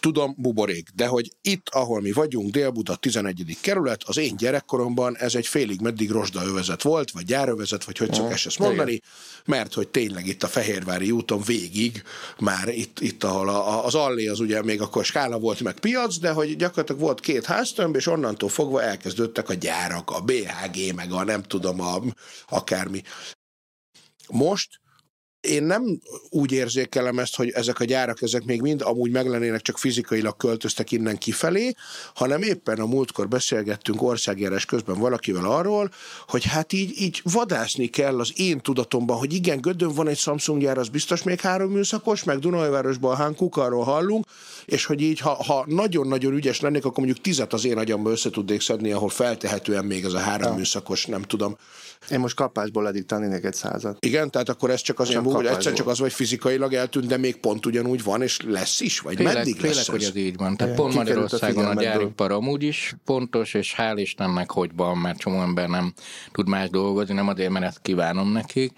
tudom, buborék, de hogy itt, ahol mi vagyunk, Dél-Buda 11. kerület, az én gyerekkoromban ez egy félig meddig rozsdaövezet volt, vagy gyárövezet, vagy hogy szokás ezt mondani, mert hogy tényleg itt a Fehérvári úton végig, már itt, itt ahol a, a, az allé az ugye még akkor skála volt, meg piac, de hogy gyakorlatilag volt két háztömb, és onnantól fogva elkezdődtek a gyárak, a BHG, meg a nem tudom, a, akármi. Most én nem úgy érzékelem ezt, hogy ezek a gyárak, ezek még mind amúgy meg lennének, csak fizikailag költöztek innen kifelé, hanem éppen a múltkor beszélgettünk országjárás közben valakivel arról, hogy hát így, így vadászni kell az én tudatomban, hogy igen, Gödön van egy Samsung gyár, az biztos még három műszakos, meg Dunajvárosban Hán Kukarról hallunk, és hogy így, ha, ha nagyon-nagyon ügyes lennék, akkor mondjuk tizet az én agyamba össze tudnék szedni, ahol feltehetően még ez a három ja. műszakos, nem tudom. Én most kapásból eddig egy százat. Igen, tehát akkor ez csak azért Csak múlik, hogy egyszer csak az, vagy fizikailag eltűnt, de még pont ugyanúgy van, és lesz is, vagy Félek, meddig félek, lesz hogy ez? ez így van. Tehát Igen, pont kikerült a Magyarországon a figyelmedből. gyáripar amúgy is pontos, és hál' Istennek, hogy van, mert csomó ember nem tud más dolgozni, nem azért, mert ezt kívánom nekik.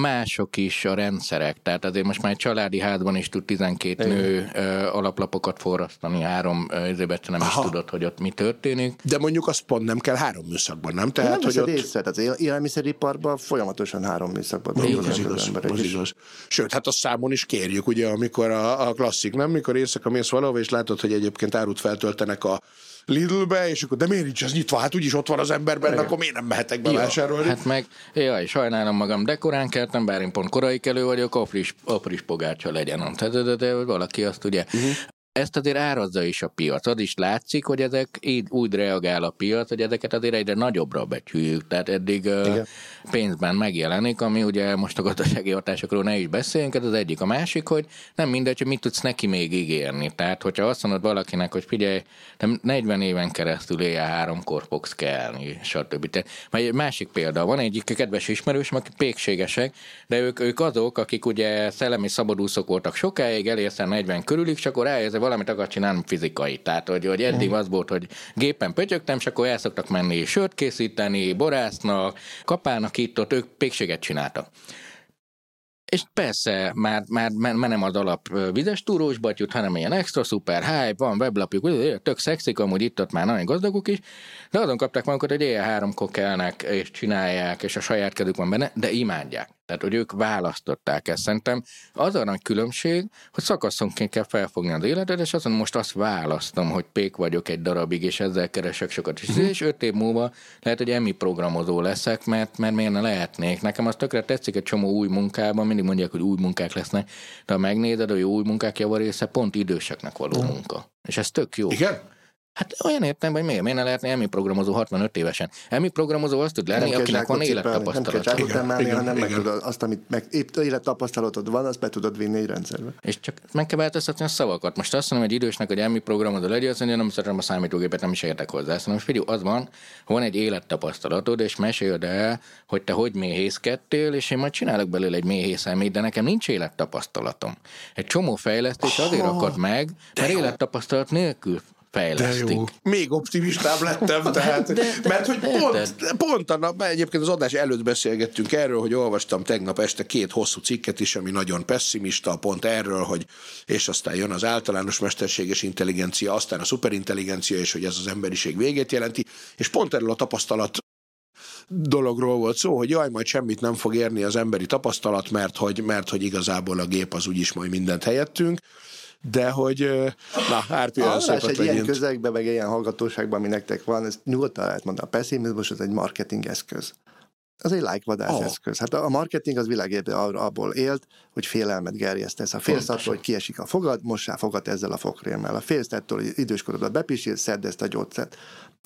Mások is a rendszerek, tehát azért most már egy családi házban is tud 12 Igen. nő ö, alaplapokat forrasztani, három ezért nem Aha. is tudod, hogy ott mi történik. De mondjuk azt pont nem kell három műszakban, nem? Tehát, nem hogy ott... észre, tehát az élelmiszeriparban folyamatosan három műszakban dolgoznak az, igaz, emberek. Az igaz. Sőt, hát a számon is kérjük, ugye, amikor a, a klasszik, nem? Mikor éjszaka mész valahova, és látod, hogy egyébként árut feltöltenek a Lidlbe, és akkor de miért nincs ez nyitva? Hát úgyis ott van az emberben, Igen. akkor miért nem mehetek be vásárolni? Hát meg, jaj, sajnálom magam, de korán keltem, bár én pont korai kelő vagyok, apris, apris pogárcsa legyen. Tehát de, de, de, valaki azt ugye, uh-huh ezt azért árazza is a piac. Az is látszik, hogy ezek így úgy reagál a piac, hogy ezeket azért egyre nagyobbra becsüljük. Tehát eddig Igen. pénzben megjelenik, ami ugye most a gazdasági hatásokról ne is beszéljünk, ez az egyik. A másik, hogy nem mindegy, hogy mit tudsz neki még ígérni. Tehát, hogyha azt mondod valakinek, hogy figyelj, nem 40 éven keresztül éjjel háromkor fogsz kelni, stb. Tehát, egy másik példa, van egy kedves ismerős, akik pékségesek, de ők, ők azok, akik ugye szellemi szabadúszók voltak sokáig, elérszem 40 körülig, és akkor ráérze valamit akar csinálni fizikai. Tehát, hogy, hogy eddig az volt, hogy gépen pötyögtem, és akkor el szoktak menni sört készíteni, borásznak, kapának itt, ott ők pékséget csináltak. És persze, már, már menem az alap vizes túrós batyut, hanem ilyen extra szuper hype, van weblapjuk, tök szexik, amúgy itt ott már nagyon gazdagok is, de azon kapták magukat, hogy éjjel háromkor kelnek, és csinálják, és a saját kedük van benne, de imádják. Tehát, hogy ők választották ezt. Szerintem az a nagy különbség, hogy szakaszonként kell felfogni az életet, és azon most azt választom, hogy pék vagyok egy darabig, és ezzel keresek sokat. És, és öt év múlva lehet, hogy emi programozó leszek, mert, mert miért ne lehetnék. Nekem az tökre tetszik egy csomó új munkában, mindig mondják, hogy új munkák lesznek, de ha megnézed, hogy új munkák javarésze pont időseknek való munka. És ez tök jó. Igen? Hát olyan értem, hogy miért, miért ne lehetne EMI programozó 65 évesen. EMI programozó azt tud lenni, nem akinek van élettapasztalat. Nem kell hanem igen. meg tudod, azt, amit meg épp élettapasztalatod van, azt be tudod vinni egy rendszerbe. És csak meg kell változtatni a szavakat. Most azt mondom, hogy idősnek, hogy EMI programozó legyen, azt mondja, nem szeretem a számítógépet, nem is értek hozzá. Azt mondom, figyelj, az van, van egy élettapasztalatod, és meséld el, hogy te hogy méhészkedtél, és én majd csinálok belőle egy méhészelmét, de nekem nincs élettapasztalatom. Egy csomó fejlesztés azért akad meg, mert élettapasztalat nélkül fejlesztik. De jó. Még optimistább lettem, <laughs> tehát, de, de, mert hogy de, pont, de. pont a nap, egyébként az adás előtt beszélgettünk erről, hogy olvastam tegnap este két hosszú cikket is, ami nagyon pessimista, pont erről, hogy és aztán jön az általános mesterséges intelligencia, aztán a szuperintelligencia, és hogy ez az emberiség végét jelenti, és pont erről a tapasztalat dologról volt szó, hogy jaj, majd semmit nem fog érni az emberi tapasztalat, mert hogy, mert hogy igazából a gép az úgyis majd mindent helyettünk de hogy na, Árpi olyan szépet egy ilyen közegben, meg ilyen hallgatóságban, ami nektek van, ez nyugodtan lehet mondani, a pessimizmus az egy marketing eszköz. Az egy lájkvadás oh. eszköz. Hát a marketing az világében abból élt, hogy félelmet gerjesztesz. A félsz attól, hogy kiesik a fogad, mossá fogad ezzel a fogkrémmel. A félsz attól, hogy időskorodban bepisil, szedd ezt a gyógyszert.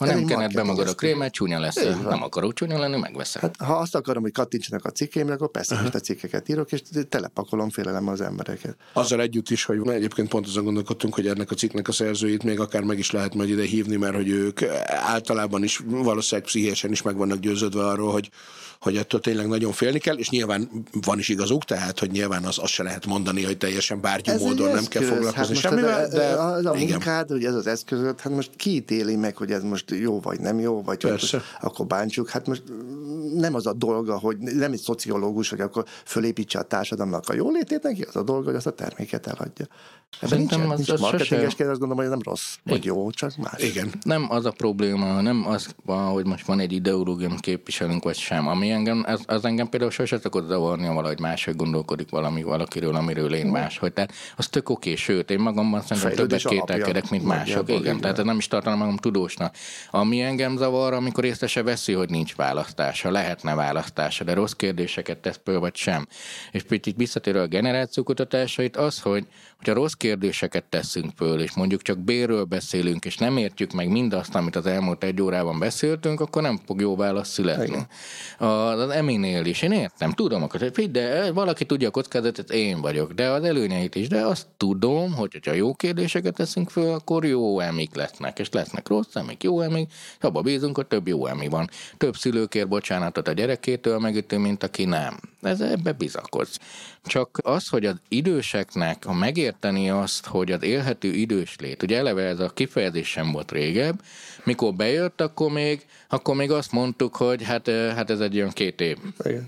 Ha nem kened be magad a krémet, csúnya lesz. Nem akarok csúnya lenni, megveszem. Hát, ha azt akarom, hogy kattintsanak a cikkeimre, akkor persze most a cikkeket írok, és telepakolom félelem az embereket. Azzal együtt is, hogy egyébként pont azon gondolkodtunk, hogy ennek a cikknek a szerzőit még akár meg is lehet majd ide hívni, mert hogy ők általában is valószínűleg pszichésen is meg vannak győződve arról, hogy hogy ettől tényleg nagyon félni kell, és nyilván van is igazuk, tehát, hogy nyilván az, azt se lehet mondani, hogy teljesen bárgyú módon nem kell foglalkozni hát semmivel, de az a igen. munkád, hogy ez az eszközöd, hát most kiítéli meg, hogy ez most jó vagy nem jó, vagy hogy akkor bántsuk. Hát most nem az a dolga, hogy nem egy szociológus, hogy akkor fölépítse a társadalomnak a jólétét, neki az a dolga, hogy azt a terméket eladja. Szerintem nincs, az, nincs az marketingesként azt gondolom, hogy nem rossz, vagy jó, csak más. Igen. Nem az a probléma, nem az hogy most van egy ideológia, képviselünk, vagy sem. Ami engem, az, az engem például sose szokott zavarni, ha valahogy máshogy gondolkodik valami valakiről, amiről én más. Hogy tehát az tök oké, sőt, én magamban szerintem többet kételkedek, mint mások. Igen, igen, tehát nem is tartanom magam tudósnak. Ami engem zavar, amikor észre se veszi, hogy nincs választása, lehetne választása, de rossz kérdéseket tesz föl, vagy sem. És picit visszatérő a generációkutatásait, az, hogy, hogy a rossz kérdéseket teszünk föl, és mondjuk csak bérről beszélünk, és nem értjük meg mindazt, amit az elmúlt egy órában beszéltünk, akkor nem fog jó válasz születni. Az, az eminél is, én értem, tudom, hogy de valaki tudja a kockázatot, én vagyok, de az előnyeit is, de azt tudom, hogy ha jó kérdéseket teszünk föl, akkor jó emik lesznek, és lesznek rossz emik, jó emik, abba bízunk, hogy több jó emi van. Több szülőkér bocsánatot a gyerekétől megütő, mint aki nem. Ez ebbe bizakodsz. Csak az, hogy az időseknek, ha megérteni azt, hogy az élhető idős lét, ugye eleve ez a kifejezés sem volt régebb, mikor bejött, akkor még, akkor még azt mondtuk, hogy hát, hát ez egy olyan két év. Igen.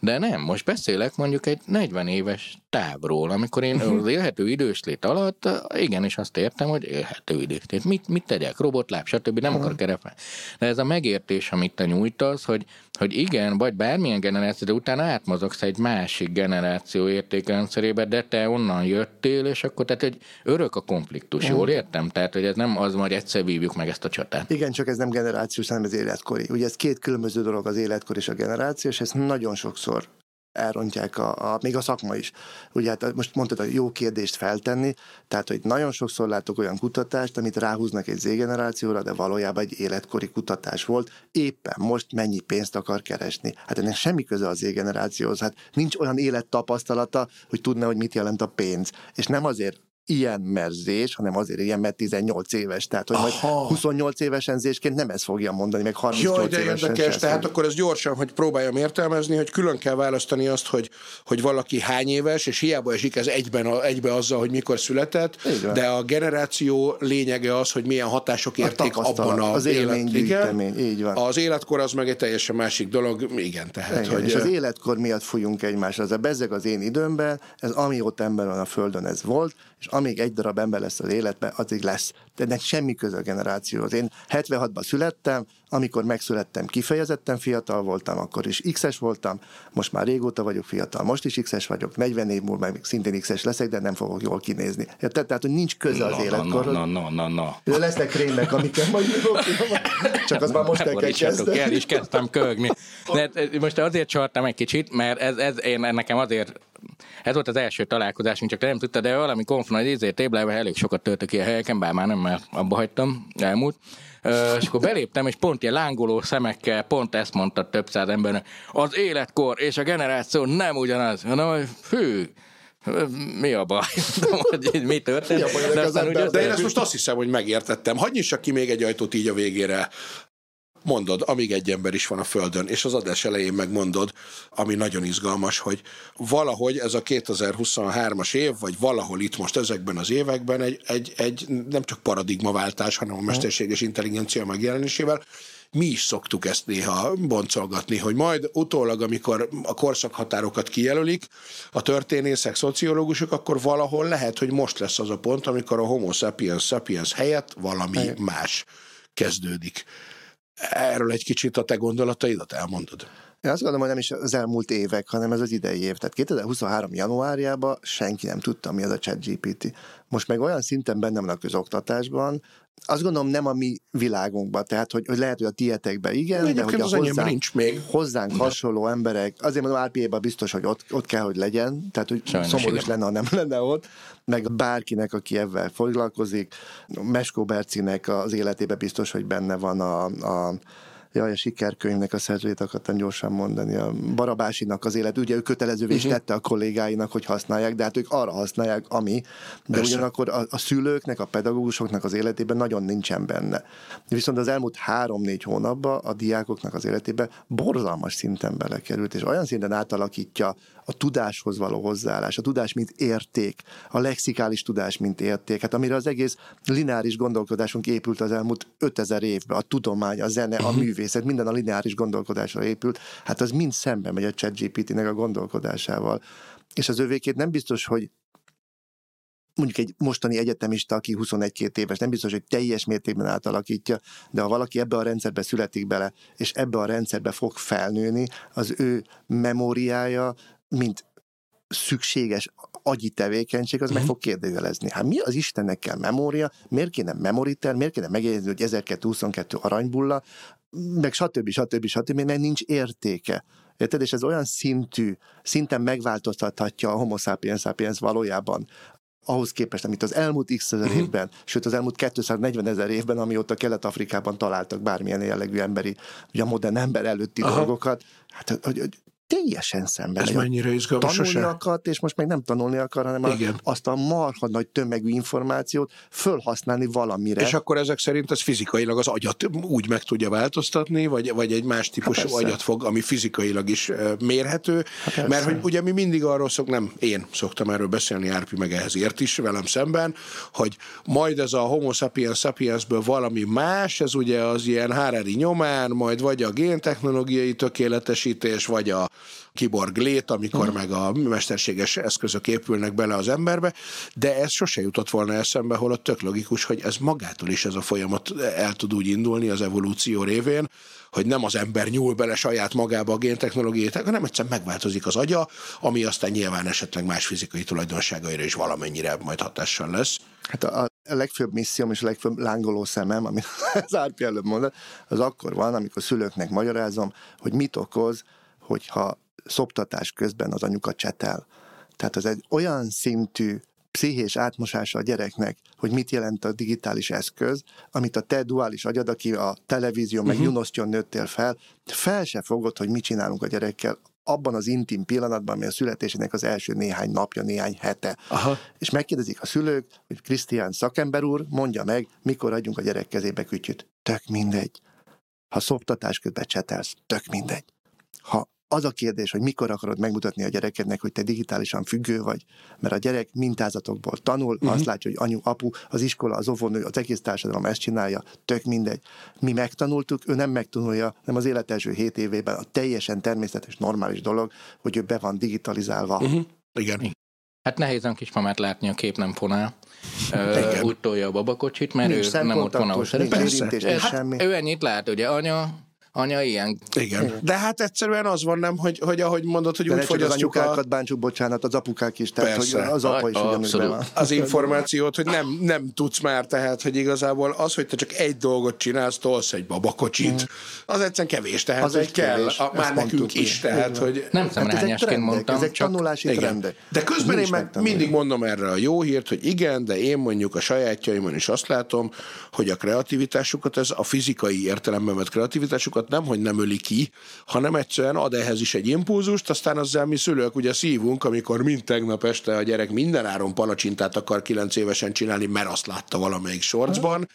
De nem, most beszélek mondjuk egy 40 éves távról, amikor én az élhető időslét alatt igenis azt értem, hogy élhető időslét. Mit, mit tegyek? Robotláb, stb. Nem akarok erre De ez a megértés, amit te nyújtasz, hogy, hogy igen, vagy bármilyen generáció, de utána átmozogsz egy másik generáció értékrendszerébe, de te onnan jöttél, és akkor tehát egy örök a konfliktus, jól értem? Tehát, hogy ez nem az, hogy egyszer vívjuk meg ezt a csatát. Igen, csak ez nem generációs, hanem ez életkori. Ugye ez két különböző dolog az életkor és a generáció, és ezt nagyon sokszor elrontják a, a, még a szakma is. Ugye hát most mondtad, a jó kérdést feltenni, tehát hogy nagyon sokszor látok olyan kutatást, amit ráhúznak egy Z-generációra, de valójában egy életkori kutatás volt, éppen most mennyi pénzt akar keresni. Hát ennek semmi köze az Z-generációhoz, hát nincs olyan élettapasztalata, hogy tudna, hogy mit jelent a pénz. És nem azért ilyen merzés, hanem azért ilyen, mert 18 éves. Tehát, hogy Aha. majd 28 éves enzésként nem ezt fogja mondani, meg 38 Jaj, de évesen érdekes, tehát akkor ez gyorsan, hogy próbáljam értelmezni, hogy külön kell választani azt, hogy, hogy valaki hány éves, és hiába esik ez egyben, a, egybe azzal, hogy mikor született, Igen. de a generáció lényege az, hogy milyen hatások érték a abban a az élet, igen, így van. Az életkor az meg egy teljesen másik dolog, igen, tehát. Igen, hogy, és az életkor miatt fújunk egymásra, ez a bezzeg az én időmben, ez amióta ember van a Földön, ez volt, és amíg egy darab ember lesz az életben, addig lesz. De ennek semmi köze a generációhoz. Én 76-ban születtem, amikor megszülettem, kifejezetten fiatal voltam, akkor is X-es voltam, most már régóta vagyok fiatal, most is X-es vagyok, 40 év múlva meg szintén X-es leszek, de nem fogok jól kinézni. Érted? Tehát, hogy nincs köze az no, életkorhoz. No, no, no, no, no. Lesznek krémek, amiket majd Csak az már most el kell kezdeni. El is kezdtem köhögni. De most azért csaltam egy kicsit, mert ez, ez én nekem azért ez volt az első találkozásunk, csak te nem tudtad, de valami konfna, hogy ezért téblában elég sokat töltök ki a helyeken, bár már nem, mert abba hagytam, elmúlt. Uh, és akkor beléptem, és pont ilyen lángoló szemekkel, pont ezt mondta több száz embernek, az életkor és a generáció nem ugyanaz, hanem hogy fű, mi a baj? <laughs> hogy mi történt? De, de, de én ezt most azt hiszem, hogy megértettem. Hagyj nyissak ki még egy ajtót így a végére mondod, amíg egy ember is van a Földön, és az adás elején megmondod, ami nagyon izgalmas, hogy valahogy ez a 2023-as év, vagy valahol itt most ezekben az években egy, egy, egy nem csak paradigmaváltás, hanem a mesterséges intelligencia megjelenésével, mi is szoktuk ezt néha boncolgatni, hogy majd utólag, amikor a korszakhatárokat kijelölik, a történészek, szociológusok, akkor valahol lehet, hogy most lesz az a pont, amikor a homo sapiens sapiens helyett valami Helyet. más kezdődik. Erről egy kicsit a te gondolataidat elmondod. Én azt gondolom, hogy nem is az elmúlt évek, hanem ez az idei év. Tehát 2023. januárjában senki nem tudta, mi az a chat GPT. Most meg olyan szinten benne van a közoktatásban, azt gondolom nem a mi világunkban, tehát hogy, hogy lehet, hogy a tietekben igen, de, de hogy a hozzánk, nincs még. hozzánk de. hasonló emberek, azért mondom, RPA-ban biztos, hogy ott, ott kell, hogy legyen, tehát hogy Sajnos szomorú is lenne, ha nem <laughs> lenne ott, meg bárkinek, aki ebben foglalkozik, Meskó Bercinek az életében biztos, hogy benne van a, a Jaj, a sikerkönyvnek a szerzőjét akartam gyorsan mondani. A Barabásinak az élet, ugye ő kötelezővé is uh-huh. tette a kollégáinak, hogy használják, de hát ők arra használják, ami, de Persze. ugyanakkor a, a szülőknek, a pedagógusoknak az életében nagyon nincsen benne. Viszont az elmúlt három-négy hónapban a diákoknak az életében borzalmas szinten belekerült, és olyan szinten átalakítja a tudáshoz való hozzáállás, a tudás mint érték, a lexikális tudás mint érték, hát amire az egész lineáris gondolkodásunk épült az elmúlt 5000 évben, a tudomány, a zene, a mhm. művészet, minden a lineáris gondolkodásra épült, hát az mind szembe megy a ChatGPT-nek a gondolkodásával. És az övékét nem biztos, hogy mondjuk egy mostani egyetemista, aki 21-2 éves, nem biztos, hogy teljes mértékben átalakítja, de ha valaki ebbe a rendszerbe születik bele, és ebbe a rendszerbe fog felnőni, az ő memóriája, mint szükséges agyi tevékenység, az meg mhm. fog kérdőjelezni. Hát mi az Istennek kell memória, miért kéne memoriter, miért kéne megjegyezni, hogy 1222 aranybulla, meg stb. stb. stb. mert nincs értéke. Érted? És ez olyan szintű, szinten megváltoztathatja a homo sapiens sapiens valójában ahhoz képest, amit az elmúlt x ezer uh-huh. évben, sőt az elmúlt 240 ezer évben, amióta Kelet-Afrikában találtak bármilyen jellegű emberi, ugye a modern ember előtti Aha. dolgokat, hát hogy, hogy teljesen szemben. Ez mennyire izgalmas. Tanulni sose. akart, és most meg nem tanulni akar, hanem Igen. A, azt a marha nagy tömegű információt fölhasználni valamire. És akkor ezek szerint az fizikailag az agyat úgy meg tudja változtatni, vagy, vagy egy más típusú hát agyat fog, ami fizikailag is mérhető. Hát mert hogy ugye mi mindig arról szok, nem én szoktam erről beszélni, Árpi meg ehhez ért is velem szemben, hogy majd ez a homo sapiens sapiensből valami más, ez ugye az ilyen Harari nyomán, majd vagy a géntechnológiai tökéletesítés, vagy a kiborg lét, amikor meg a mesterséges eszközök épülnek bele az emberbe, de ez sose jutott volna eszembe, holott tök logikus, hogy ez magától is ez a folyamat el tud úgy indulni az evolúció révén, hogy nem az ember nyúl bele saját magába a géntechnológiát, hanem egyszer megváltozik az agya, ami aztán nyilván esetleg más fizikai tulajdonságaira is valamennyire majd hatással lesz. Hát a, a legfőbb misszióm és a legfőbb lángoló szemem, amit <laughs> az Árpi előbb mondott, az akkor van, amikor szülőknek magyarázom, hogy mit okoz, hogyha szoptatás közben az anyuka csetel. Tehát az egy olyan szintű pszichés átmosása a gyereknek, hogy mit jelent a digitális eszköz, amit a te duális agyad, aki a televízió meg uh-huh. Junosztyon nőttél fel, fel se fogod, hogy mit csinálunk a gyerekkel abban az intim pillanatban, ami a születésének az első néhány napja, néhány hete. Aha. És megkérdezik a szülők, hogy Krisztián szakember úr, mondja meg, mikor adjunk a gyerek kezébe kütyüt. Tök mindegy. Ha szoptatás közben csetelsz, tök mindegy. Ha az a kérdés, hogy mikor akarod megmutatni a gyerekednek, hogy te digitálisan függő vagy, mert a gyerek mintázatokból tanul, uh-huh. azt látja, hogy anyu, apu, az iskola, az óvónő, az egész társadalom ezt csinálja, tök mindegy. Mi megtanultuk, ő nem megtanulja, nem az élet első hét évében a teljesen természetes, normális dolog, hogy ő be van digitalizálva. Uh-huh. Igen. Hát nehéz a kismamát látni, a kép nem fonál. Úgy tolja a babakocsit, mert nincs ő nem ott van, ahol. Hát, ő ennyit lát, ugye anya anya ilyen. Igen. De hát egyszerűen az van, nem, hogy, hogy ahogy mondod, hogy De úgy fogyasztjuk az anyukákat a... bántsuk, bocsánat, az apukák is, tehát Persze. hogy az apa is ugyanúgy. Az információt, hogy nem, nem tudsz már, tehát, hogy igazából az, hogy te csak egy dolgot csinálsz, tolsz egy babakocsit, mm. az egyszerűen kevés, tehát az hogy kell, kevés. a, már nekünk is, tehát, hogy... Nem szemrehányásként mondtam. Ezek tanulási trendek. De közben én meg mindig mondom erre a jó hírt, hogy igen, de én mondjuk a sajátjaimon is azt látom, hogy a kreativitásukat, ez a fizikai értelemben vett kreativitásukat nem, hogy nem öli ki, hanem egyszerűen ad ehhez is egy impulzust, aztán azzal mi szülők ugye szívunk, amikor mind tegnap este a gyerek mindenáron palacsintát akar kilenc évesen csinálni, mert azt látta valamelyik sorcban,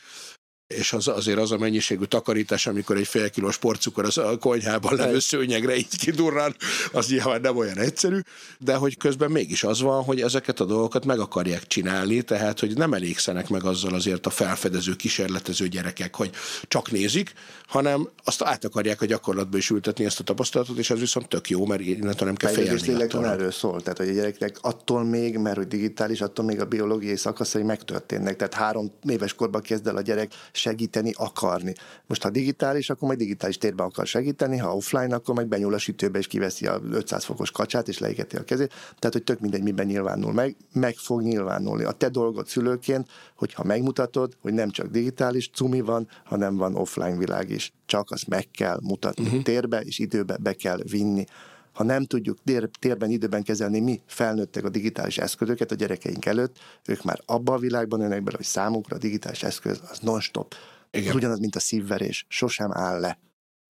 és az, azért az a mennyiségű takarítás, amikor egy fél kilós porcukor az a konyhában levő szőnyegre így kidurran, az nyilván nem olyan egyszerű, de hogy közben mégis az van, hogy ezeket a dolgokat meg akarják csinálni, tehát hogy nem elégszenek meg azzal azért a felfedező, kísérletező gyerekek, hogy csak nézik, hanem azt át akarják a gyakorlatba is ültetni ezt a tapasztalatot, és ez viszont tök jó, mert innentől nem kell félni. lélektan erről szól, tehát hogy a gyerekek attól még, mert hogy digitális, attól még a biológiai szakaszai megtörténnek. Tehát három éves korban kezd el a gyerek segíteni akarni. Most ha digitális, akkor majd digitális térben akar segíteni, ha offline, akkor meg benyúl a sütőbe és kiveszi a 500 fokos kacsát és leégeti a kezét. Tehát, hogy tök mindegy, miben nyilvánul meg, meg fog nyilvánulni. A te dolgod szülőként, hogyha megmutatod, hogy nem csak digitális cumi van, hanem van offline világ is. Csak azt meg kell mutatni uh-huh. térbe és időbe be kell vinni ha nem tudjuk tér, térben, időben kezelni mi felnőttek a digitális eszközöket a gyerekeink előtt, ők már abban a világban nőnek bele, hogy számukra a digitális eszköz az non-stop. Igen. Az ugyanaz, mint a szívverés, sosem áll le.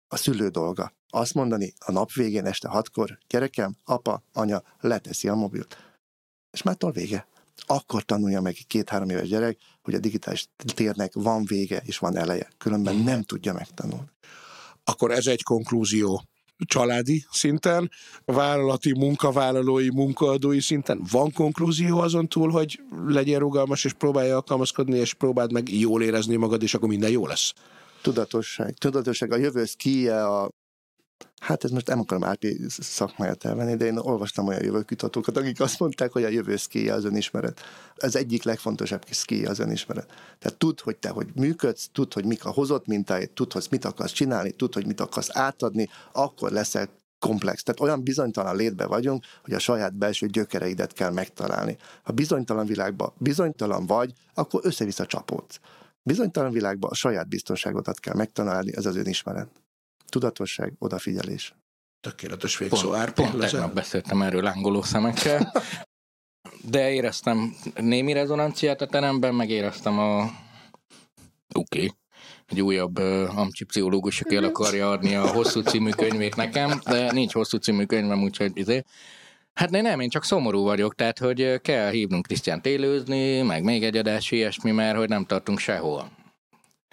A szülő dolga. Azt mondani a nap végén este hatkor, gyerekem, apa, anya leteszi a mobilt. És már vége. Akkor tanulja meg egy két-három éves gyerek, hogy a digitális térnek van vége és van eleje. Különben nem tudja megtanulni. Akkor ez egy konklúzió családi szinten, vállalati, munkavállalói, munkaadói szinten van konklúzió azon túl, hogy legyen rugalmas, és próbálja alkalmazkodni, és próbáld meg jól érezni magad, és akkor minden jó lesz. Tudatosság. Tudatosság. A jövő szkíje, a Hát ez most nem akarom Árpi szakmáját elvenni, de én olvastam olyan jövőkutatókat, akik azt mondták, hogy a jövő szkíja az önismeret. Ez egyik legfontosabb szkíja az önismeret. Tehát tud, hogy te hogy működsz, tud, hogy mik a hozott mintáid, tud, hogy mit akarsz csinálni, tud, hogy mit akarsz átadni, akkor leszel komplex. Tehát olyan bizonytalan létbe vagyunk, hogy a saját belső gyökereidet kell megtalálni. Ha bizonytalan világban bizonytalan vagy, akkor össze-vissza csapódsz. Bizonytalan világban a saját biztonságodat kell megtalálni, ez az önismeret. Tudatosság, odafigyelés. Tökéletes végszó pont, Árpi. Pont tegnap beszéltem erről lángoló szemekkel, <laughs> de éreztem némi rezonanciát a teremben, meg éreztem a oké, okay. egy újabb uh, amcsi pszichológus, aki el akarja adni a hosszú című könyvét nekem, de nincs hosszú című könyvem, úgyhogy izé. Hát én nem, én csak szomorú vagyok, tehát hogy kell hívnunk Krisztián élőzni, meg még egy adás ilyesmi, mert hogy nem tartunk sehol.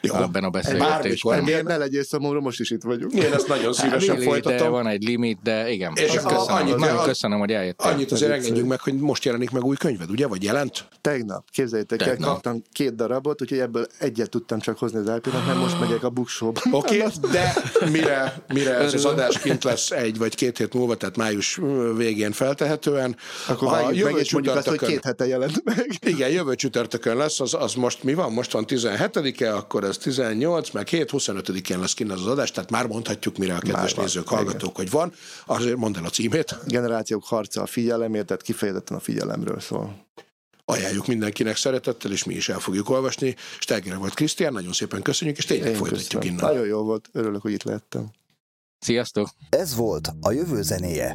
Jó, ebben a beszélgetésben. Miért ne legyél szomorú, most is itt vagyunk. Én ezt nagyon szívesen hát, folytatom. De van egy limit, de igen. És köszönöm, annyit, nagyon köszönöm, hogy eljöttél. Annyit azért engedjünk meg, hogy most jelenik meg új könyved, ugye? Vagy jelent? Tegnap, képzeljétek el, kaptam két darabot, úgyhogy ebből egyet tudtam csak hozni az elpillanat, mert most megyek a buksóba. <laughs> Oké, okay, de mire, mire ez az adás kint lesz egy vagy két hét múlva, tehát május végén feltehetően. Akkor vágjuk meg, és mondjuk azt, hogy két hete jelent meg. Igen, jövő csütörtökön lesz, az, az most mi van? Most van 17-e, akkor ez 18, meg 7, 25-én lesz kint az, adás, tehát már mondhatjuk, mire a kedves már nézők, van, hallgatók, igen. hogy van. Azért mondd el a címét. Generációk harca a figyelemért, tehát kifejezetten a figyelemről szól. Ajánljuk mindenkinek szeretettel, és mi is el fogjuk olvasni. Steger volt Krisztián, nagyon szépen köszönjük, és tényleg Én folytatjuk köszönöm. innen. Nagyon jó volt, örülök, hogy itt lettem. Sziasztok! Ez volt a jövő zenéje.